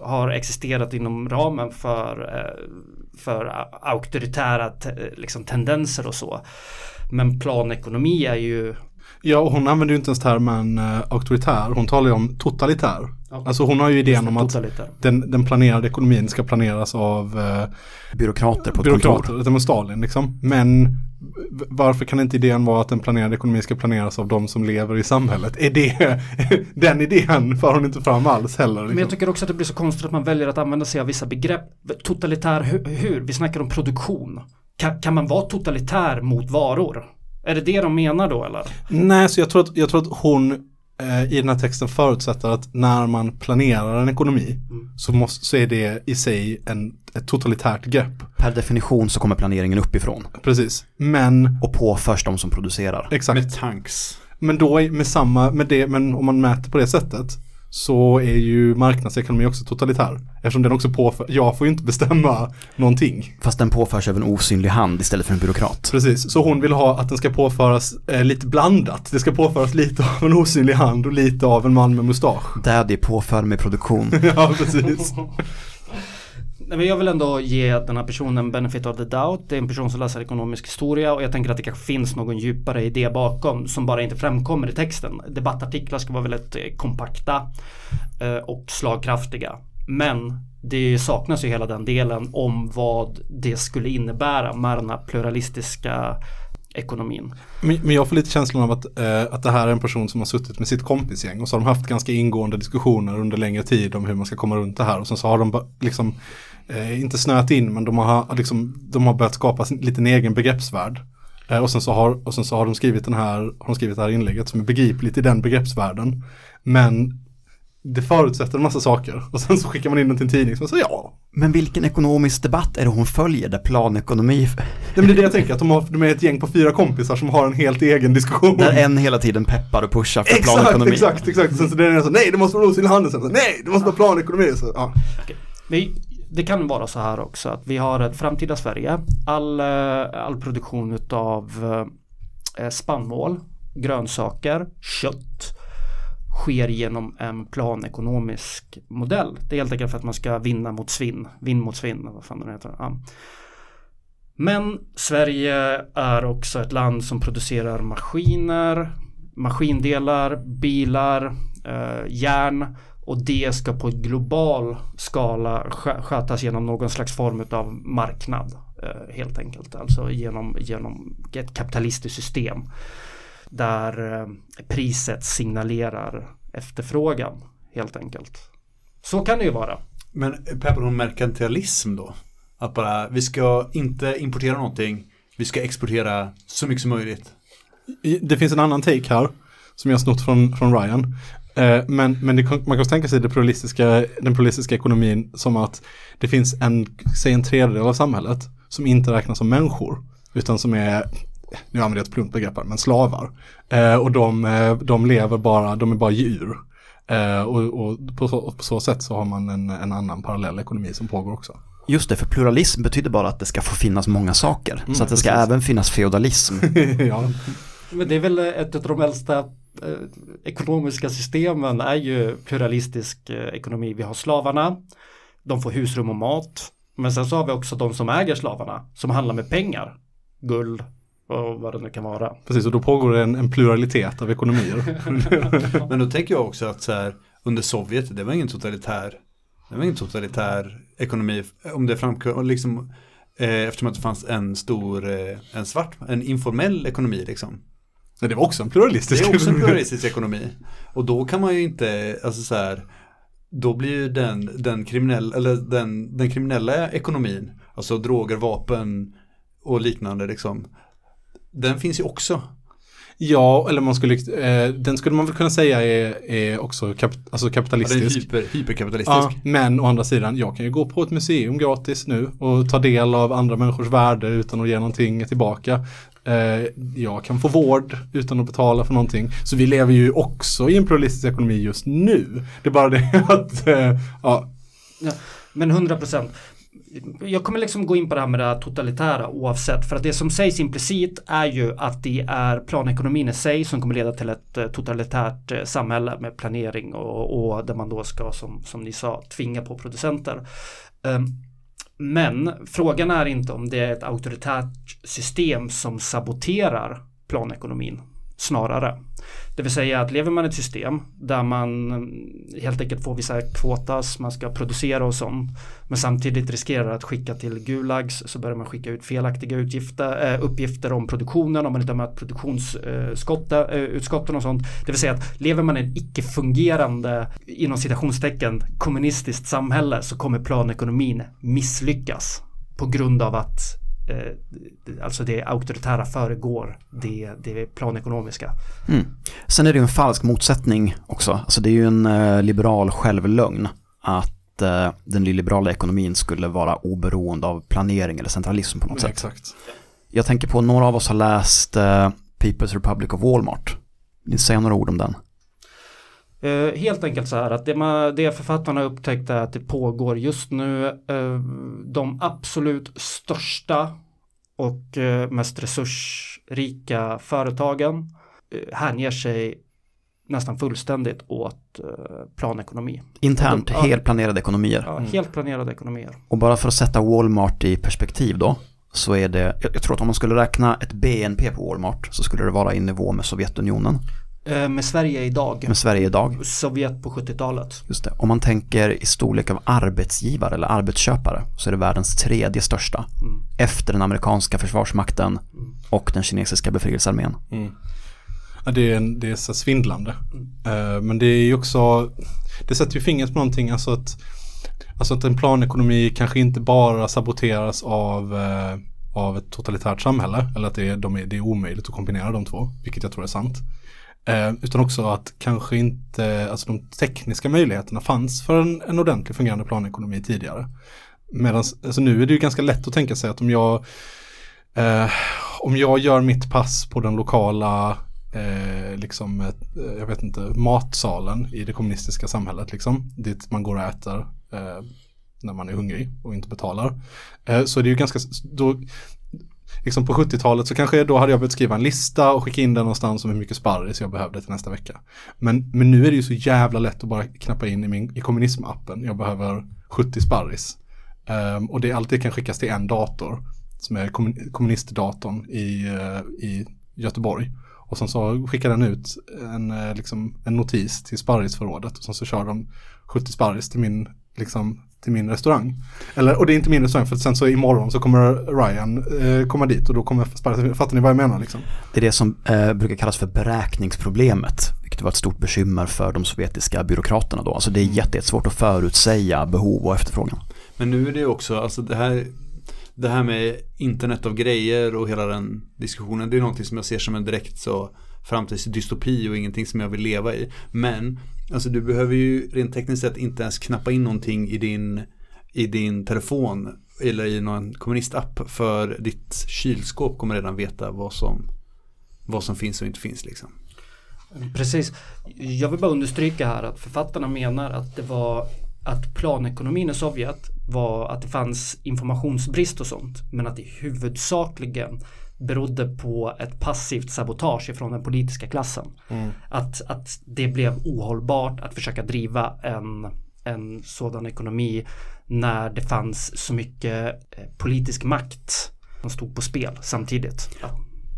har existerat inom ramen för, eh, för auktoritära te, liksom, tendenser och så. Men planekonomi är ju Ja, och hon använder ju inte ens termen eh, auktoritär. Hon talar ju om totalitär. Ja. Alltså hon har ju idén om att den, den planerade ekonomin ska planeras av eh, Byråkrater på ett byråkrater, kontor. med Stalin liksom. Men varför kan inte idén vara att den planerade ekonomin ska planeras av de som lever i samhället? Är det, den idén för hon inte fram alls heller. Men jag Liksom. tycker också att det blir så konstigt att man väljer att använda sig av vissa begrepp. Totalitär hu- hur? Vi snackar om produktion. Kan, kan man vara totalitär mot varor? Är det det de menar då eller? Nej, så jag tror att, jag tror att hon i den här texten förutsätter att när man planerar en ekonomi så, måste, så är det i sig en, ett totalitärt grepp. Per definition så kommer planeringen uppifrån Precis. Men, och påförs de som producerar. exakt. Med tanks. Men då med samma, med det, men om man mäter på det sättet så är ju marknadsekonomi också totalitär. Eftersom den också påför, jag får ju inte bestämma någonting. Fast den påförs av en osynlig hand istället för en byråkrat. Precis, så hon vill ha att den ska påföras eh, lite blandat. Det ska påföras lite av en osynlig hand och lite av en man med mustasch. Daddy påför med produktion. ja, precis. Men jag vill ändå ge den här personen benefit of the doubt. Det är en person som läser ekonomisk historia och jag tänker att det kanske finns någon djupare idé bakom som bara inte framkommer i texten. Debattartiklar ska vara väldigt eh, kompakta eh, och slagkraftiga. Men det saknas ju hela den delen om vad det skulle innebära med den här pluralistiska ekonomin. Men, men jag får lite känslan av att, eh, att det här är en person som har suttit med sitt kompisgäng och så har de haft ganska ingående diskussioner under längre tid om hur man ska komma runt det här och sen så har de liksom eh, inte snöat in men de har, liksom, de har börjat skapa sin liten egen begreppsvärld. Eh, och, sen så har, och sen så har de skrivit den här, har de skrivit det här inlägget som är begripligt i den begreppsvärlden. Men det förutsätter en massa saker och sen så skickar man in den till en tidning som säger ja. Men vilken ekonomisk debatt är det hon följer där planekonomi, det är det jag tänker, att de, har, de är ett gäng på fyra kompisar som har en helt egen diskussion. där en hela tiden peppar och pushar för Exakt, planekonomi. exakt, exakt. Sen så det är så, nej det måste vara osynlig handel. Sen så, nej det måste vara planekonomi. Så, ja. Vi, det kan vara så här också att vi har ett framtida Sverige. All, eh, all produktion utav eh, spannmål, grönsaker, kött sker genom en planekonomisk modell. Det är helt enkelt för att man ska vinna mot svinn, vinn mot svinn, vad fan det heter. Ja. Men Sverige är också ett land som producerar maskiner, maskindelar, bilar, eh, järn och det ska på global skala skö- skötas genom någon slags form av marknad eh, helt enkelt. Alltså genom, genom ett kapitalistiskt system där eh, priset signalerar efterfrågan helt enkelt. Så kan det ju vara. Men peppar hon merkantilism då? Att bara, vi ska inte importera någonting, vi ska exportera så mycket som möjligt. Det finns en annan take här som jag snott från, från Ryan. Eh, men men det, man kan också tänka sig det pluralistiska, den pluralistiska ekonomin som att det finns en, säg en tredjedel av samhället som inte räknas som människor. Utan som är, nu använder jag ett plumpt begrepp här, men slavar. Eh, och de, eh, de lever bara, de är bara djur. Och och på, så, på så sätt så har man en, en annan parallell ekonomi som pågår också. Just det, för pluralism betyder bara att det ska få finnas många saker. så att det ska precis. även finnas feodalism. ja. Men det är väl ett av de äldsta eh, ekonomiska systemen är ju pluralistisk eh, ekonomi. Vi har slavarna, de får husrum och mat. Men sen så har vi också de som äger slavarna som handlar med pengar, guld och vad det nu kan vara. Precis, och då pågår det en, en pluralitet av ekonomier. Men då tänker jag också att så här, under Sovjet, det var ingen totalitär, det var ingen totalitär ekonomi, om det framkom, liksom, eh, eftersom att det fanns en stor, eh, en svart, en informell ekonomi liksom. Nej, det var också en Det pluralistisk är också en ekonomi. pluralistisk ekonomi. Och då kan man ju inte, alltså så här, då blir ju den, den, kriminell, eller den, den kriminella ekonomin, alltså droger, vapen och liknande liksom, den finns ju också. Ja, eller man skulle, eh, den skulle man väl kunna säga är, är också kap, alltså Ja, kapitalistisk. hyper, hyperkapitalistisk. Ja, men å andra sidan, jag kan ju gå på ett museum gratis nu och ta del av andra människors värde utan att ge någonting tillbaka. Eh, jag kan få vård utan att betala för någonting. Så vi lever ju också i en pluralistisk ekonomi just nu. Det är bara det att, eh, ja, Ja, men 100 procent. Jag kommer liksom gå in på det här med det totalitära oavsett. För att det som sägs implicit är ju att det är planekonomin i sig som kommer leda till ett eh, totalitärt eh, samhälle med planering och, och där man då ska, som, som ni sa, tvinga på producenter. Ehm, men frågan är inte om det är ett auktoritärt system som saboterar planekonomin. Snarare. Det vill säga att lever man i ett system där man mm, helt enkelt får vissa kvotas, man ska producera och sånt. Men samtidigt riskerar att skicka till Gulags så börjar man skicka ut felaktiga utgifter, eh, uppgifter om produktionen om man inte har mött produktionsutskotten eh, eh, och sånt. Det vill säga att lever man i ett icke-fungerande inom citationstecken kommunistiskt samhälle så kommer planekonomin misslyckas på grund av att alltså det auktoritära föregår det, det planekonomiska. Mm. Sen är det ju en falsk motsättning också. Alltså det är ju en eh, liberal självlögn att eh, den liberala ekonomin skulle vara oberoende av planering eller centralism på något sätt. exakt. Jag tänker på några av oss har läst eh, People's Republic of Walmart. Vill ni säga några ord om den? Eh, helt enkelt så här att det, man, det författarna upptäckt är att det pågår just nu eh, de absolut största och eh, mest resursrika företagen eh, hänger sig nästan fullständigt åt eh, planekonomi. Internt, Ja. helplanerade ekonomier. Ja, Helt planerade ekonomier. Och bara för att sätta Walmart i perspektiv då, så är det, jag, tror att om man skulle räkna ett BNP på Walmart så skulle det vara i nivå med Sovjetunionen, med Sverige idag, med Sverige idag. Sovjet på 70-talet. Just det. Om man tänker i storlek av arbetsgivare eller arbetsköpare så är det världens tredje största. Mm. Efter den amerikanska försvarsmakten och den kinesiska befrielsearmén. Ja, det är, det är så svindlande. Eh, men det är ju också, det sätter ju fingret på någonting, alltså att, alltså att en planekonomi kanske inte bara saboteras av, eh, av ett totalitärt samhälle, eller att det är, de är, det är omöjligt att kombinera de två, vilket jag tror är sant. Eh, utan också att kanske inte, alltså de tekniska möjligheterna fanns för en, en ordentlig fungerande planekonomi tidigare. Medan, alltså nu är det ju ganska lätt att tänka sig att om jag Eh, om jag gör mitt pass på den lokala, eh, liksom, eh, jag vet inte, matsalen i det kommunistiska samhället, liksom, dit man går och äter eh, när man är hungrig och inte betalar, eh, så är det ju ganska, då, liksom på 70-talet så kanske då hade jag behövt skriva en lista och skicka in den någonstans om hur mycket sparris jag behövde till nästa vecka. Men, men nu är det ju så jävla lätt att bara knappa in i, min, i kommunismappen. Jag behöver 70 sparris. Um, och det, alltid kan skickas till en dator som är kommun- kommunistdatorn i, uh, i Göteborg. Och sen så skickar den ut en, eh, liksom, en notis till sparrisförrådet och sen så kör de 70 sparris till min, liksom, till min restaurang. Eller, och det är inte min restaurang för att sen så imorgon så kommer Ryan eh, komma dit och då kommer sparris, fattar ni vad jag menar liksom? Det är det som eh, brukar kallas för beräkningsproblemet, vilket var ett stort bekymmer för de sovjetiska byråkraterna då. Alltså det är jätte- jättesvårt att förutsäga behov och efterfrågan. Men nu är det också, alltså det här Det här med internet av grejer och hela den diskussionen Det är någonting som jag ser som en direkt så framtidsdystopi och ingenting som jag vill leva i Men Alltså du behöver ju rent tekniskt sett inte ens knappa in någonting i din I din telefon Eller i någon kommunistapp För ditt kylskåp kommer redan veta vad som Vad som finns och inte finns liksom Precis. Jag vill bara understryka här att författarna menar att det var att planekonomin i Sovjet var att det fanns informationsbrist och sånt men att det huvudsakligen berodde på ett passivt sabotage ifrån den politiska klassen. Att, att det blev ohållbart att försöka driva en, en sådan ekonomi när det fanns så mycket eh, politisk makt som stod på spel samtidigt. Ja.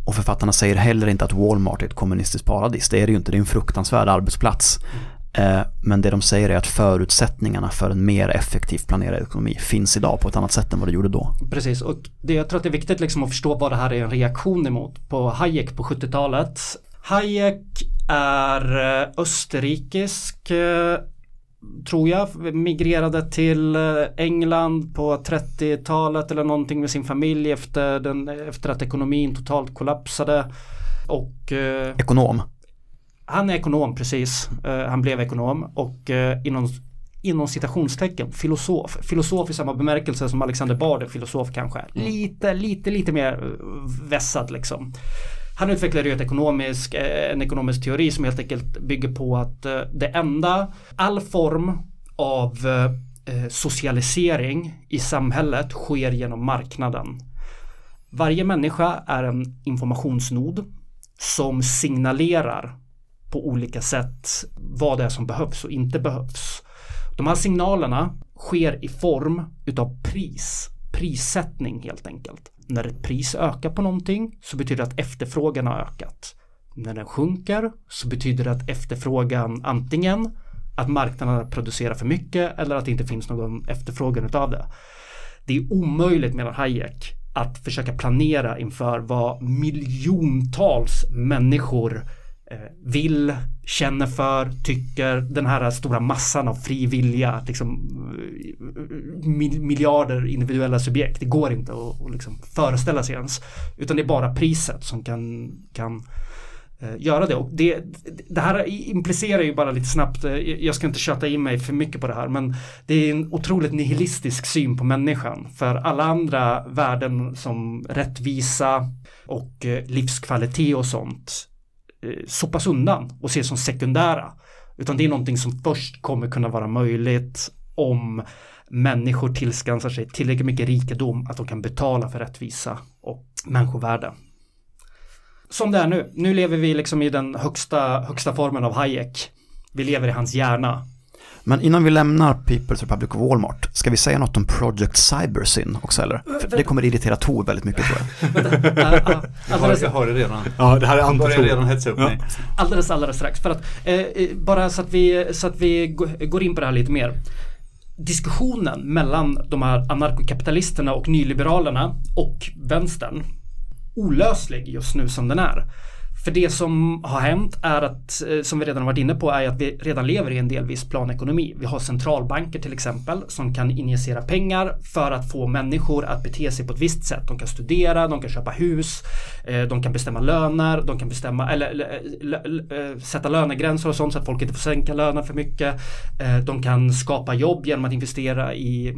Och författarna säger heller inte att Walmart är ett kommunistiskt paradis. Det är det ju inte, det är en fruktansvärd arbetsplats. Eh, Men det de säger är att förutsättningarna för en mer effektivt planerad ekonomi finns idag på ett annat sätt än vad det gjorde då. Precis, och det, jag tror att det är viktigt liksom att förstå vad det här är en reaktion emot. På Hayek på 70-talet. Hayek är eh, österrikisk, eh, tror jag, migrerade till eh, England på 30-talet eller någonting med sin familj efter, den, efter att ekonomin totalt kollapsade. Och eh, Ekonom. Han är ekonom precis. Eh, han blev ekonom och eh, inom, inom citationstecken filosof. Filosof i samma bemärkelse som Alexander Bard är filosof kanske. Lite, lite, lite mer eh, vässad liksom. Han utvecklade ju ett ekonomisk, en ekonomisk teori som helt enkelt bygger på att det enda, all form av socialisering i samhället sker genom marknaden. Varje människa är en informationsnod som signalerar på olika sätt vad det är som behövs och inte behövs. De här signalerna sker i form utav pris, prissättning helt enkelt. När ett pris ökar på någonting så betyder det att efterfrågan har ökat. När den sjunker så betyder det att efterfrågan antingen att marknaden producerar för mycket eller att det inte finns någon efterfrågan utav det. Det är omöjligt menar Hayek att försöka planera inför vad miljontals människor Eh, vill, känner för, tycker, den här stora massan av fri vilja, liksom eh, miljarder individuella subjekt. Det går inte att, att liksom föreställa sig ens. Utan det är bara priset som kan, kan eh, göra det. Och det, det här implicerar ju bara lite snabbt, jag ska inte köta in mig för mycket på det här, men det är en otroligt nihilistisk syn på människan. För alla andra värden som rättvisa och livskvalitet och sånt Eh, sopas undan och ses som sekundära. Utan det är någonting som först kommer kunna vara möjligt om människor tillskansar sig tillräckligt mycket rikedom att de kan betala för rättvisa och människovärde. Som det är nu. Nu lever vi liksom i den högsta, högsta formen av Hayek. Vi lever i hans hjärna. Men innan vi lämnar People's Republic of Walmart, ska vi säga något om Project Cybersyn också eller? För det kommer irritera Tor väldigt mycket tror jag. Äh, äh, Jag har, jag har det redan Ja, det här är Jag börjar antitroende. redan hetsa upp Ja. mig alldeles, alldeles strax. För att, eh, eh, bara så att, vi, så att vi gå- går in på det här lite mer. Diskussionen mellan de här anarkokapitalisterna och nyliberalerna och vänstern olöslig just nu som den är. För det som har hänt är att, eh, som vi redan har varit inne på, är att vi redan lever i en delvis planekonomi. Vi har centralbanker till exempel som kan injicera pengar för att få människor att bete sig på ett visst sätt. De kan studera, de kan köpa hus, eh, de kan bestämma löner, de kan bestämma, eller, eller eh, sätta lönegränser och sånt så att folk inte får sänka löner för mycket. De kan skapa jobb genom att investera i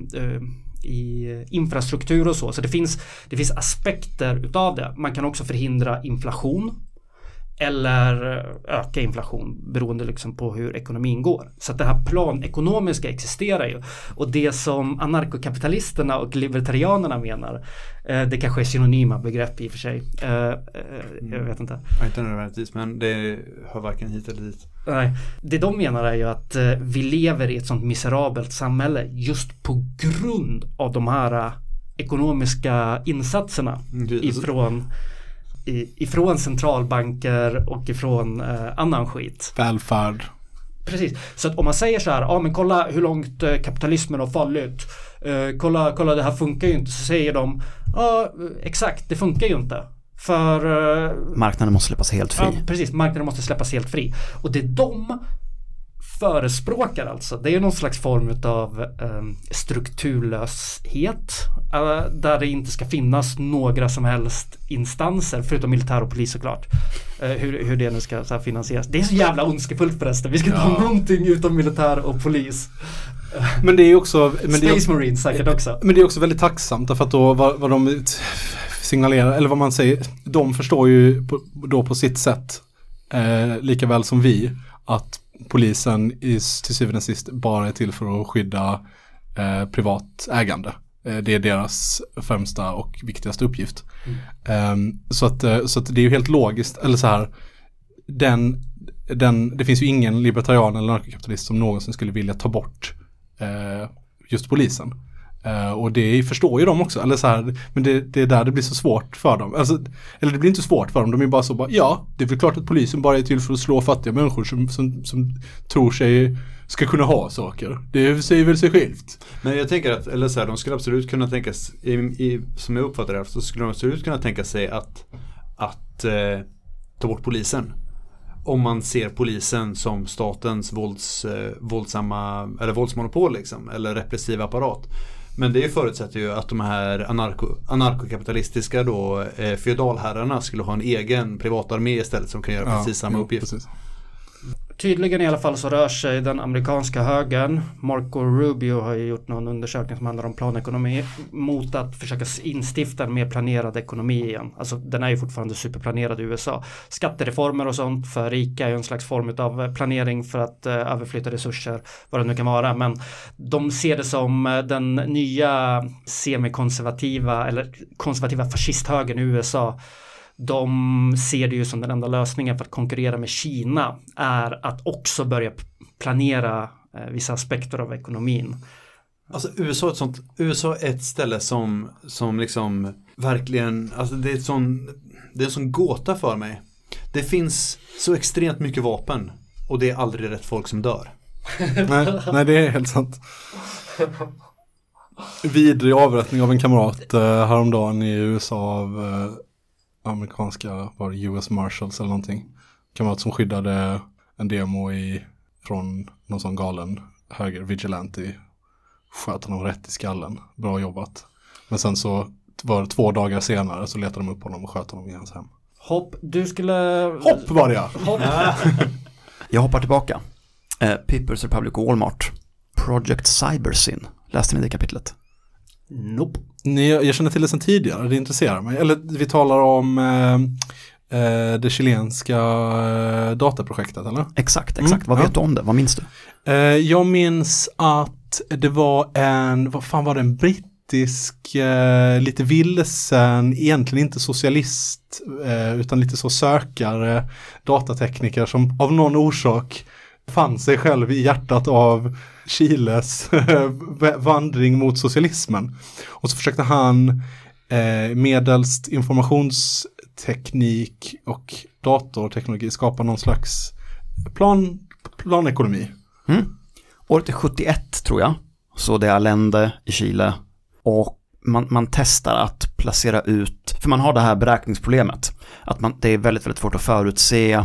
i infrastruktur och så. Så det finns, det finns aspekter utav det. Man kan också förhindra inflation eller öka inflation beroende liksom på hur ekonomin går. Så att det här planekonomiska existerar ju. Och det som anarkokapitalisterna och libertarianerna menar, eh, det kanske är synonyma begrepp i och för sig. Eh, eh, jag vet inte. Ja, inte nödvändigtvis, men det hör varken hit eller dit. Nej, det de menar är ju att eh, vi lever i ett sånt miserabelt samhälle just på grund av de här eh, ekonomiska insatserna Mm, ifrån, ifrån centralbanker och ifrån eh, annan skit. Välfärd. Precis, så att om man säger så här, ja men kolla hur långt eh, kapitalismen har fallit. Eh, kolla, kolla det här funkar ju inte. Så säger de, ja exakt det funkar ju inte. För eh, Marknaden måste släppas helt fri. Ja, precis, marknaden måste släppas helt fri. Och det de förespråkar alltså, det är någon slags form av eh, strukturlöshet. eh, där det inte ska finnas några som helst instanser, förutom militär och polis såklart. Eh, hur, hur det nu ska så finansieras. Det är så jävla ondskefullt förresten. Vi ska inte ha någonting utom militär och polis. Men det är också... Men det är, Space Marines säkert också. men det är också väldigt tacksamt därför att då vad, vad de signalerar, eller vad man säger, de förstår ju på, då på sitt sätt, eh, lika väl som vi, att polisen i, till syvende och sist bara är till för att skydda eh, privat ägande. Eh, det är deras främsta och viktigaste uppgift. Ehm, så, att, eh, så att det är ju helt logiskt, eller så här, den, den, det finns ju ingen libertarian eller narkokapitalist som någonsin skulle vilja ta bort eh, just polisen. Uh, och det förstår ju de också, eller så här, men det, det är där det blir så svårt för dem. Alltså, eller det blir inte svårt för dem, de är bara så bara, ja, det är väl klart att polisen bara är till för att slå fattiga människor som, som, som tror sig ska kunna ha saker. Det säger väl sig självt. Men jag tänker att, eller så här, de skulle absolut kunna tänka sig, i, i, som jag uppfattar det, så skulle de absolut kunna tänka sig att, att eh, ta bort polisen. Om man ser polisen som statens vålds, eh, våldsamma, eller våldsmonopol liksom, eller repressiv apparat. Men det förutsätter ju att de här anarko, anarkokapitalistiska då, eh, feodalherrarna skulle ha en egen privatarmé istället som kan göra precis samma jo, uppgift. precis. Tydligen i alla fall så rör sig den amerikanska högern, Marco Rubio har ju gjort någon undersökning som handlar om planekonomi, mot att försöka instifta en mer planerad ekonomi igen. Alltså den är ju fortfarande superplanerad i USA. Skattereformer och sånt för rika är ju en slags form av eh, planering för att eh, överflytta resurser, vad det nu kan vara. Men de ser det som eh, den nya semikonservativa eller konservativa fascisthögern i USA de ser det ju som den enda lösningen för att konkurrera med Kina är att också börja planera eh, vissa aspekter av ekonomin. Alltså USA är ett sånt, USA är ett ställe som, som liksom verkligen, alltså det är ett sån, det är en sån gåta för mig. Det finns så extremt mycket vapen och det är aldrig rätt folk som dör. nej, nej, det är helt sant. Vidrig avrättning av en kamrat eh, häromdagen i USA av eh, amerikanska, var det US Marshals eller någonting. Kamrat som skyddade en demo i, från någon sån galen höger vigilante. Sköt honom rätt i skallen. Bra jobbat. Men sen så var det två dagar senare så letade de upp honom och sköt honom i hans hem. Hopp, du skulle... Hopp var det ja! Hopp. Jag hoppar tillbaka. Eh, Pippers Republic och Walmart. Project Cybersyn. Läste ni det kapitlet? Nope. Nej, jag känner till det sedan tidigare, det intresserar mig. Eller vi talar om eh, eh, det chilenska eh, dataprojektet, eller? Exakt, exakt. Mm, Vad ja. vet du om det? Vad minns du? Eh, jag minns att det var en, vad fan var det, en brittisk, eh, lite vilsen, egentligen inte socialist, eh, utan lite så sökare, datatekniker som av någon orsak fann sig själv i hjärtat av Chiles vandring mot socialismen. Och så försökte han eh, medelst informationsteknik och datorteknologi skapa någon slags plan, planekonomi. Mm. Året är 71 tror jag. Så det är Allende i Chile. Och man, man testar att placera ut, för man har det här beräkningsproblemet. Att man, det är väldigt, väldigt svårt att förutse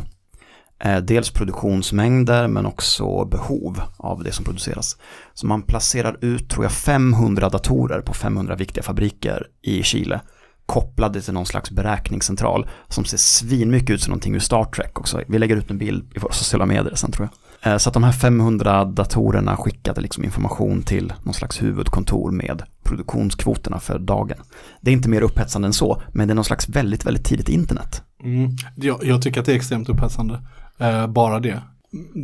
Eh, dels produktionsmängder men också behov av det som produceras. Så man placerar ut, tror jag, 500 datorer på 500 viktiga fabriker i Chile kopplade till någon slags beräkningscentral som ser svinmycket ut som någonting ur Star Trek också. Vi lägger ut en bild i våra sociala medier sen tror jag. Eh, så att de här 500 datorerna skickade liksom information till någon slags huvudkontor med produktionskvoterna för dagen. Det är inte mer upphetsande än så, men det är någon slags väldigt, väldigt tidigt internet. Mm. Jag, jag tycker att det är extremt upphetsande. Eh, bara det.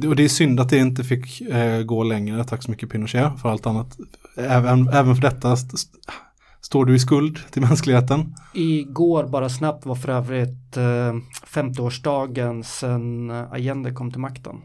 Och det är synd att det inte fick eh, gå längre. Tack så mycket Pinochet för allt annat. Även, även för detta st- st- står du i skuld till mänskligheten. Igår bara snabbt var för övrigt eh, 50-årsdagen sedan Allende kom till makten.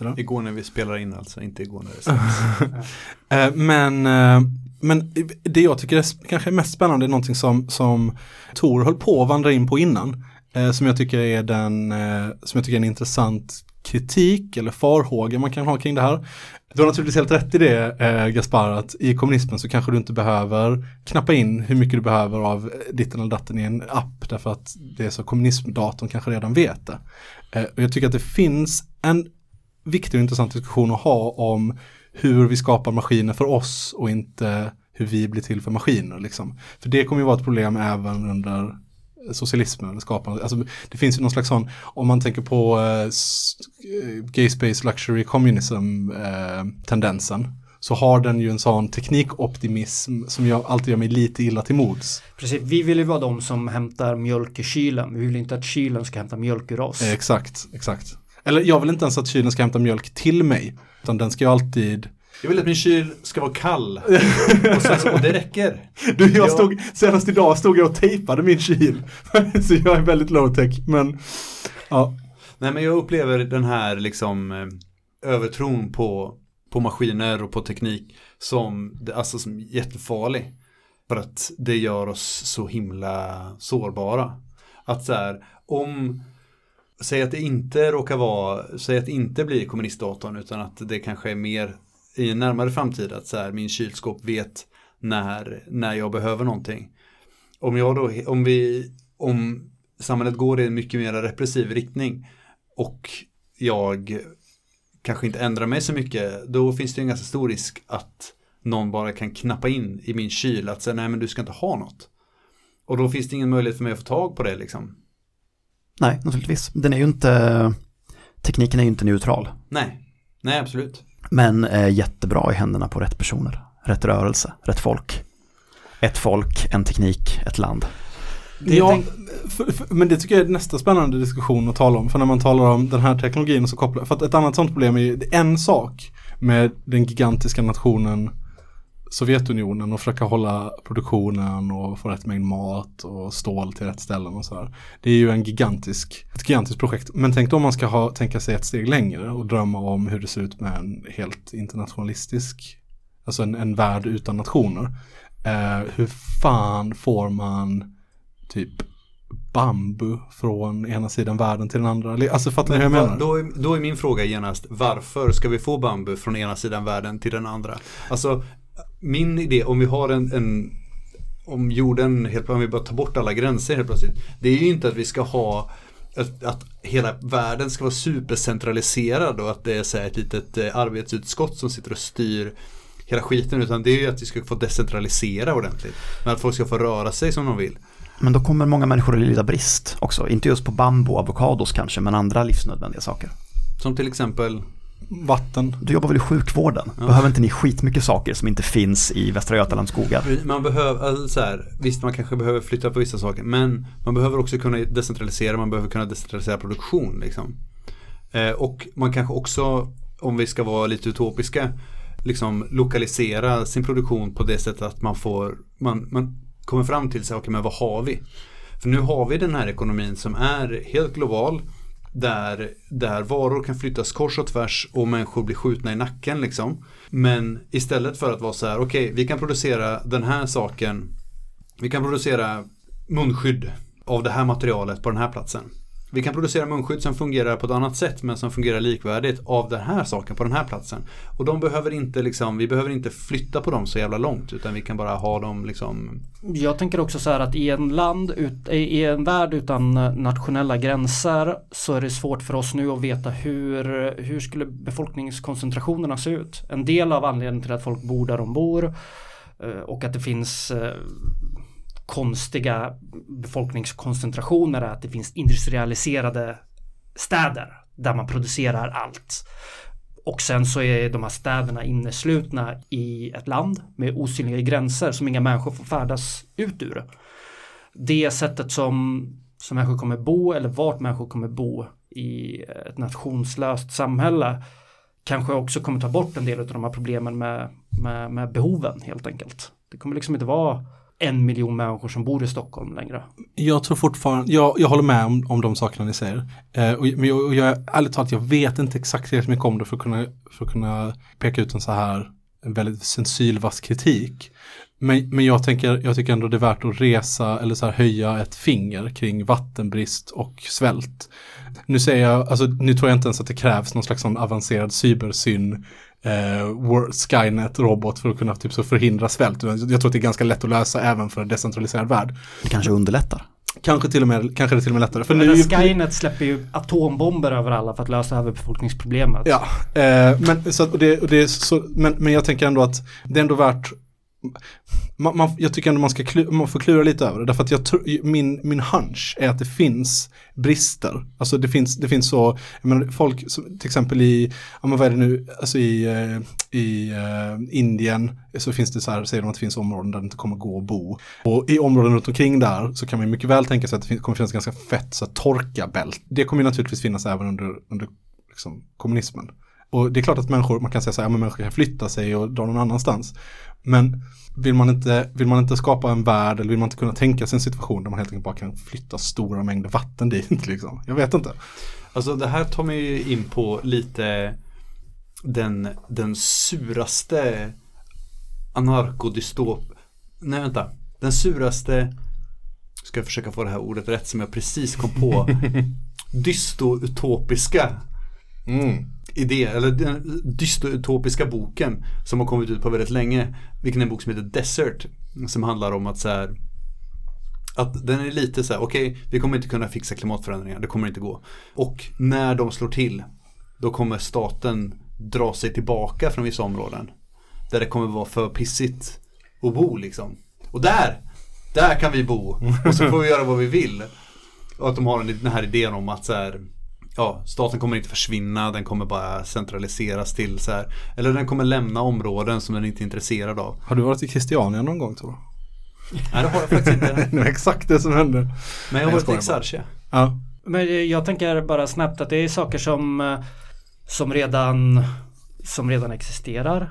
Ja. Igår när vi spelar in alltså, inte igår när det sänds. Eh, men, eh, men det jag tycker är kanske mest spännande är någonting som, som Tor höll på att vandra in på innan. Eh, som jag tycker är den, eh, som jag tycker är en intressant kritik eller farhåga man kan ha kring det här. Du har naturligtvis helt rätt i det eh, Gaspar, att i kommunismen så kanske du inte behöver knappa in hur mycket du behöver av eh, ditten eller datten i en app därför att det är så kommunismdatorn kanske redan vet det. Eh, och jag tycker att det finns en viktig och intressant diskussion att ha om hur vi skapar maskiner för oss och inte hur vi blir till för maskiner. Liksom. För det kommer ju vara ett problem även under socialismen. Eller skapande. Alltså, det finns ju någon slags sån, om man tänker på eh, eh, gay space luxury communism eh, tendensen så har den ju en sån teknikoptimism som jag alltid gör mig lite illa till mods. Precis, vi vill ju vara de som hämtar mjölk i kylen. Vi vill inte att kylen ska hämta mjölk ur oss. Eh, exakt, exakt. Eller jag vill inte ens att kylen ska hämta mjölk till mig. Utan den ska ju alltid Jag vill att min kyl ska vara kall. och, sen, och det räcker. Du, jag Ja. stod, senast idag stod jag och tejpade min kyl. så jag är väldigt low tech, men ja. Nej men jag upplever den här liksom eh, övertron på, på maskiner och på teknik som, alltså, som jättefarlig. För att det gör oss så himla sårbara. Att så här, om, säg att det inte råkar vara, säg att det inte blir kommunistdatorn utan att det kanske är mer i en närmare framtid att så här, min kylskåp vet när, när jag behöver någonting. Om jag då, om vi, om samhället går i en mycket mer repressiv riktning och jag kanske inte ändrar mig så mycket, då finns det en ganska stor risk att någon bara kan knappa in i min kyl att säga nej men du ska inte ha något. Och då finns det ingen möjlighet för mig att få tag på det liksom. Nej, naturligtvis. Den är ju inte, tekniken är ju inte neutral. Nej, nej absolut. Men är jättebra i händerna på rätt personer. Rätt rörelse, rätt folk. Ett folk, en teknik, ett land. Det ja för, för, men det tycker jag är nästa spännande diskussion att tala om. För när man talar om den här teknologin och så kopplar, för att ett annat sånt problem är ju en sak med den gigantiska nationen Sovjetunionen och försöka hålla produktionen och få rätt mängd mat och stål till rätt ställen och sådär. Det är ju en gigantisk, ett gigantiskt projekt. Men tänk då om man ska ha, tänka sig ett steg längre och drömma om hur det ser ut med en helt internationalistisk, alltså en, en värld utan nationer. Eh, hur fan får man typ bambu från ena sidan världen till den andra? Alltså fattar ni hur jag Men menar? då, är, då är min fråga genast, varför ska vi få bambu från ena sidan världen till den andra? Alltså, min idé, om vi har en, en om jorden, helt, om vi bara tar bort alla gränser helt plötsligt, det är ju inte att vi ska ha att, att hela världen ska vara supercentraliserad och att det är så ett litet eh, arbetsutskott som sitter och styr hela skiten utan det är ju att vi ska få decentralisera ordentligt. Men att folk ska få röra sig som de vill. Men då kommer många människor att lida brist också. Inte just på bambu och avokados kanske, men andra livsnödvändiga saker. Som till exempel Vatten. Du jobbar väl i sjukvården? Ja. Behöver inte ni skitmycket saker som inte finns i Västra Götalands skogar? Man behöver, alltså så här, visst man kanske behöver flytta på vissa saker men man behöver också kunna decentralisera, man behöver kunna decentralisera produktion liksom. Eh, och man kanske också, om vi ska vara lite utopiska, liksom lokalisera sin produktion på det sättet att man får, man, man kommer fram till sig, okej men vad har vi? För nu har vi den här ekonomin som är helt global där, där varor kan flyttas kors och tvärs och människor blir skjutna i nacken liksom. Men istället för att vara så här, okej vi kan producera den här saken, vi kan producera munskydd av det här materialet på den här platsen. Vi kan producera munskydd som fungerar på ett annat sätt men som fungerar likvärdigt av den här saken på den här platsen. Och de behöver inte liksom, vi behöver inte flytta på dem så jävla långt utan vi kan bara ha dem liksom Jag tänker också så här att i en land, ut, i en värld utan eh, nationella gränser så är det svårt för oss nu att veta hur, hur skulle befolkningskoncentrationerna se ut. En del av anledningen till att folk bor där de bor eh, och att det finns eh, konstiga befolkningskoncentrationer är att det finns industrialiserade städer där man producerar allt. Och sen så är de här städerna inneslutna i ett land med osynliga gränser som inga människor får färdas ut ur. Det sättet som som människor kommer bo eller vart människor kommer bo i ett nationslöst samhälle kanske också kommer ta bort en del av de här problemen med, med, med behoven helt enkelt. Det kommer liksom inte vara en miljon människor som bor i Stockholm längre. Jag tror fortfarande, jag, jag håller med om, om de sakerna ni säger. Eh, och, men jag, och jag, ärligt talat, jag vet inte exakt tillräckligt mycket om det för att kunna, för att kunna peka ut en så här en väldigt sensylvass kritik. Men, men jag, tänker, jag tycker ändå det är värt att resa eller så här höja ett finger kring vattenbrist och svält. Nu säger jag, alltså nu tror jag inte ens att det krävs någon slags sån avancerad cybersyn eh, Skynet-robot för att kunna typ så förhindra svält. Jag tror att det är ganska lätt att lösa även för en decentraliserad värld. Det kanske underlättar. Kanske till och med, kanske det till och med lättare. För Men nu, Skynet släpper ju atombomber över alla för att lösa överbefolkningsproblemet. Ja, eh, men, så, det, och det är så, men, men jag tänker ändå att det är ändå värt man, man, jag tycker ändå man, ska klu, man får klura lite över det. Därför att jag min, min hunch är att det finns brister. Alltså det finns, det finns så, jag menar, folk som, till exempel i, ja men vad är det nu, alltså i, eh, i uh, Indien så finns det så här, säger de att det finns områden där det inte kommer gå att bo. Och i områden runt omkring där så kan man mycket väl tänka sig att det finns, kommer finnas ganska fett så här, torkabält. Det kommer ju naturligtvis finnas även under, under liksom, kommunismen. Och det är klart att människor, man kan säga så här, ja, men människor kan flytta sig och dra någon annanstans. Men vill man, inte, vill man inte skapa en värld eller vill man inte kunna tänka sig en situation där man helt enkelt bara kan flytta stora mängder vatten dit liksom? Jag vet inte. Alltså det här tar mig ju in på lite den, den suraste anarkodystop... Nej vänta. Den suraste, ska jag försöka få det här ordet rätt som jag precis kom på. Dystoutopiska idé, eller den dystopiska boken som har kommit ut på väldigt länge. Vilken är en bok som heter Desert. Som handlar om att så här att den är lite så här, okej, vi kommer inte kunna fixa klimatförändringar, det kommer inte gå. Och när de slår till, då kommer staten dra sig tillbaka från vissa områden. Där det kommer vara för pissigt att bo liksom. Och där, där kan vi bo. Och så får vi göra vad vi vill. Och att de har den här idén om att så här, ja, staten kommer inte försvinna, den kommer bara centraliseras till så här. Eller den kommer lämna områden som den inte är intresserad av. Har du varit i Christiania någon gång tror Nej, det har jag faktiskt inte. Det var exakt det som hände. Men jag jag har varit i. Exarchia. Ja. Men jag tänker bara snabbt att det är saker som, som, redan, som redan existerar.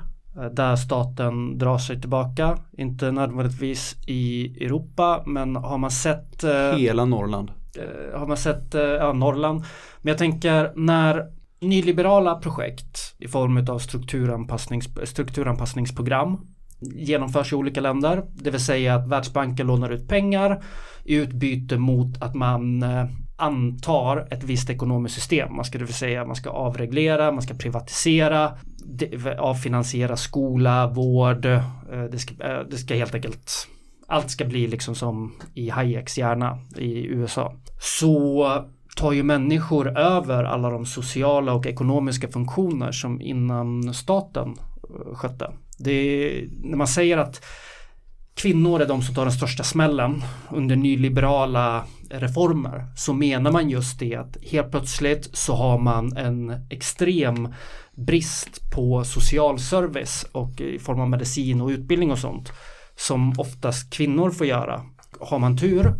Där staten drar sig tillbaka. Inte nödvändigtvis i Europa men har man sett eh, Hela Norrland. Eh, har man sett eh, ja, Norrland. Men jag tänker när nyliberala projekt i form av strukturanpassnings, strukturanpassningsprogram genomförs i olika länder. Det vill säga att Världsbanken lånar ut pengar i utbyte mot att man eh, antar ett visst ekonomiskt system. Man ska det vill säga man ska avreglera, man ska privatisera, avfinansiera skola, vård. Det ska, det ska helt enkelt allt ska bli liksom som i Hayeks hjärna i USA. Så tar ju människor över alla de sociala och ekonomiska funktioner som innan staten eh, skötte. Det är, när man säger att kvinnor är de som tar den största smällen under nyliberala reformer så menar man just det att helt plötsligt så har man en extrem brist på social service och i form av medicin och utbildning och sånt som oftast kvinnor får göra. Har man tur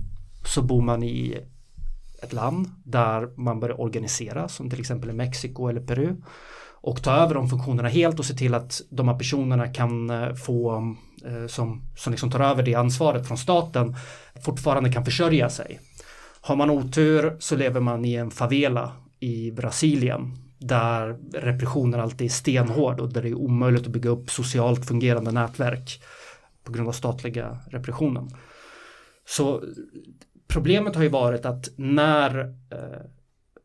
så bor man i ett land där man börjar organisera som till exempel i Mexiko eller Peru och ta över de funktionerna helt och se till att de här personerna kan eh, få eh, som, som liksom tar över det ansvaret från staten fortfarande kan försörja sig. Har man otur så lever man i en favela i Brasilien där repressionen alltid är stenhård och där det är omöjligt att bygga upp socialt fungerande nätverk på grund av statliga repressionen. Så problemet har ju varit att när eh,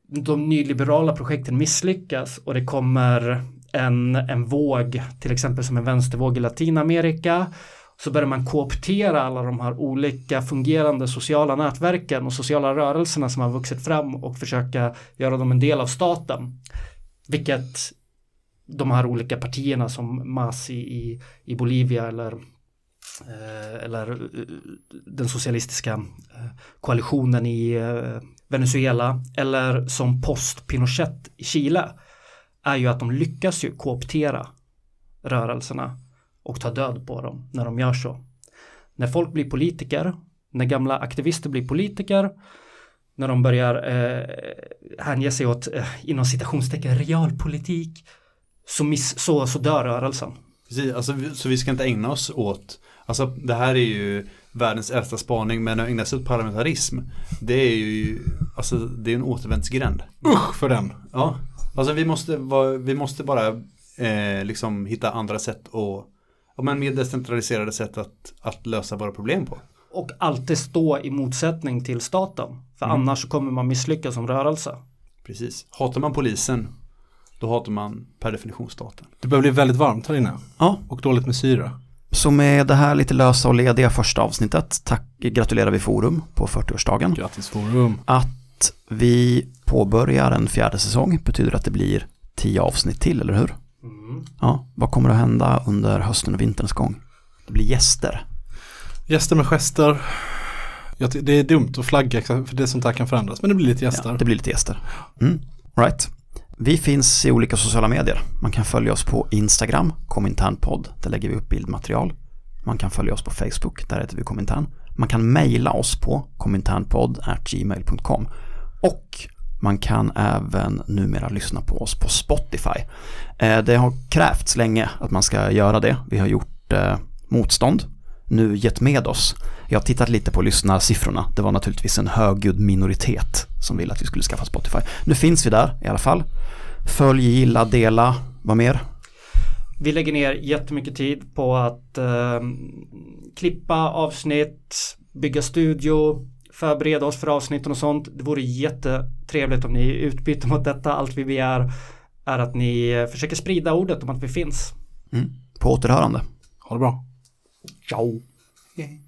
de nyliberala projekten misslyckas och det kommer en, en våg, till exempel som en vänstervåg i Latinamerika, så börjar man kooptera alla de här olika fungerande sociala nätverken och sociala rörelserna som har vuxit fram och försöka göra dem en del av staten. Vilket de här olika partierna som MAS i, i, i Bolivia eller Eh, eller eh, den socialistiska eh, koalitionen i Venezuela eller som post-Pinochet i Chile är ju att de lyckas ju kooptera rörelserna och ta död på dem när de gör så. När folk blir politiker, när gamla aktivister blir politiker, när de börjar eh, hänge sig åt, eh, inom citationstecken, realpolitik, så, miss, så, så dör rörelsen. Precis, alltså, så vi ska inte ägna oss åt, alltså det här är ju världens äldsta spaning, men att ägna sig åt parlamentarism, det är ju, alltså det är en återvändsgränd. Usch för den. Ja, alltså vi måste, vi måste bara eh, liksom hitta andra sätt och, ja, men mer decentraliserade sätt att, att lösa våra problem på. Och alltid stå i motsättning till staten. För annars så kommer man misslyckas som rörelse. Precis. Hatar man polisen, då hatar man per definition staten. Det börjar bli väldigt varmt här inne. Ja, Och dåligt med syre. så med det här lite lösa och lediga första avsnittet tack, gratulerar vi Forum på 40-årsdagen. Grattis forum. Att vi påbörjar en fjärde säsong betyder att det blir tio avsnitt till, eller hur? Ja, vad kommer att hända under hösten och vinterns gång? Det blir gäster. Gäster med gester. Det är dumt att flagga för det sånt här kan förändras. Men det blir lite gäster. Ja, det blir lite gäster. Mm. Right. Vi finns i olika sociala medier. Man kan följa oss på Instagram, Kominternpodd. Där lägger vi upp bildmaterial. Man kan följa oss på Facebook, där heter vi Komintern. Man kan mejla oss på kominternpodd.gmail.com Och man kan även numera lyssna på oss på Spotify. Eh, det har krävts länge att man ska göra det. Vi har gjort eh, motstånd, nu gett med oss. Jag har tittat lite på lyssnarsiffrorna. Det var naturligtvis en högljudd minoritet som ville att vi skulle skaffa Spotify. Nu finns vi där i alla fall. Följ, gilla, dela, vad mer? Vi lägger ner jättemycket tid på att eh, klippa avsnitt, bygga studio, förbereda oss för avsnitten och sånt. Det vore jättetrevligt om ni i utbyte mot detta, allt vi begär är att ni eh, försöker sprida ordet om att vi finns. Mm. På återhörande. Ha det bra. Ciao! Yay.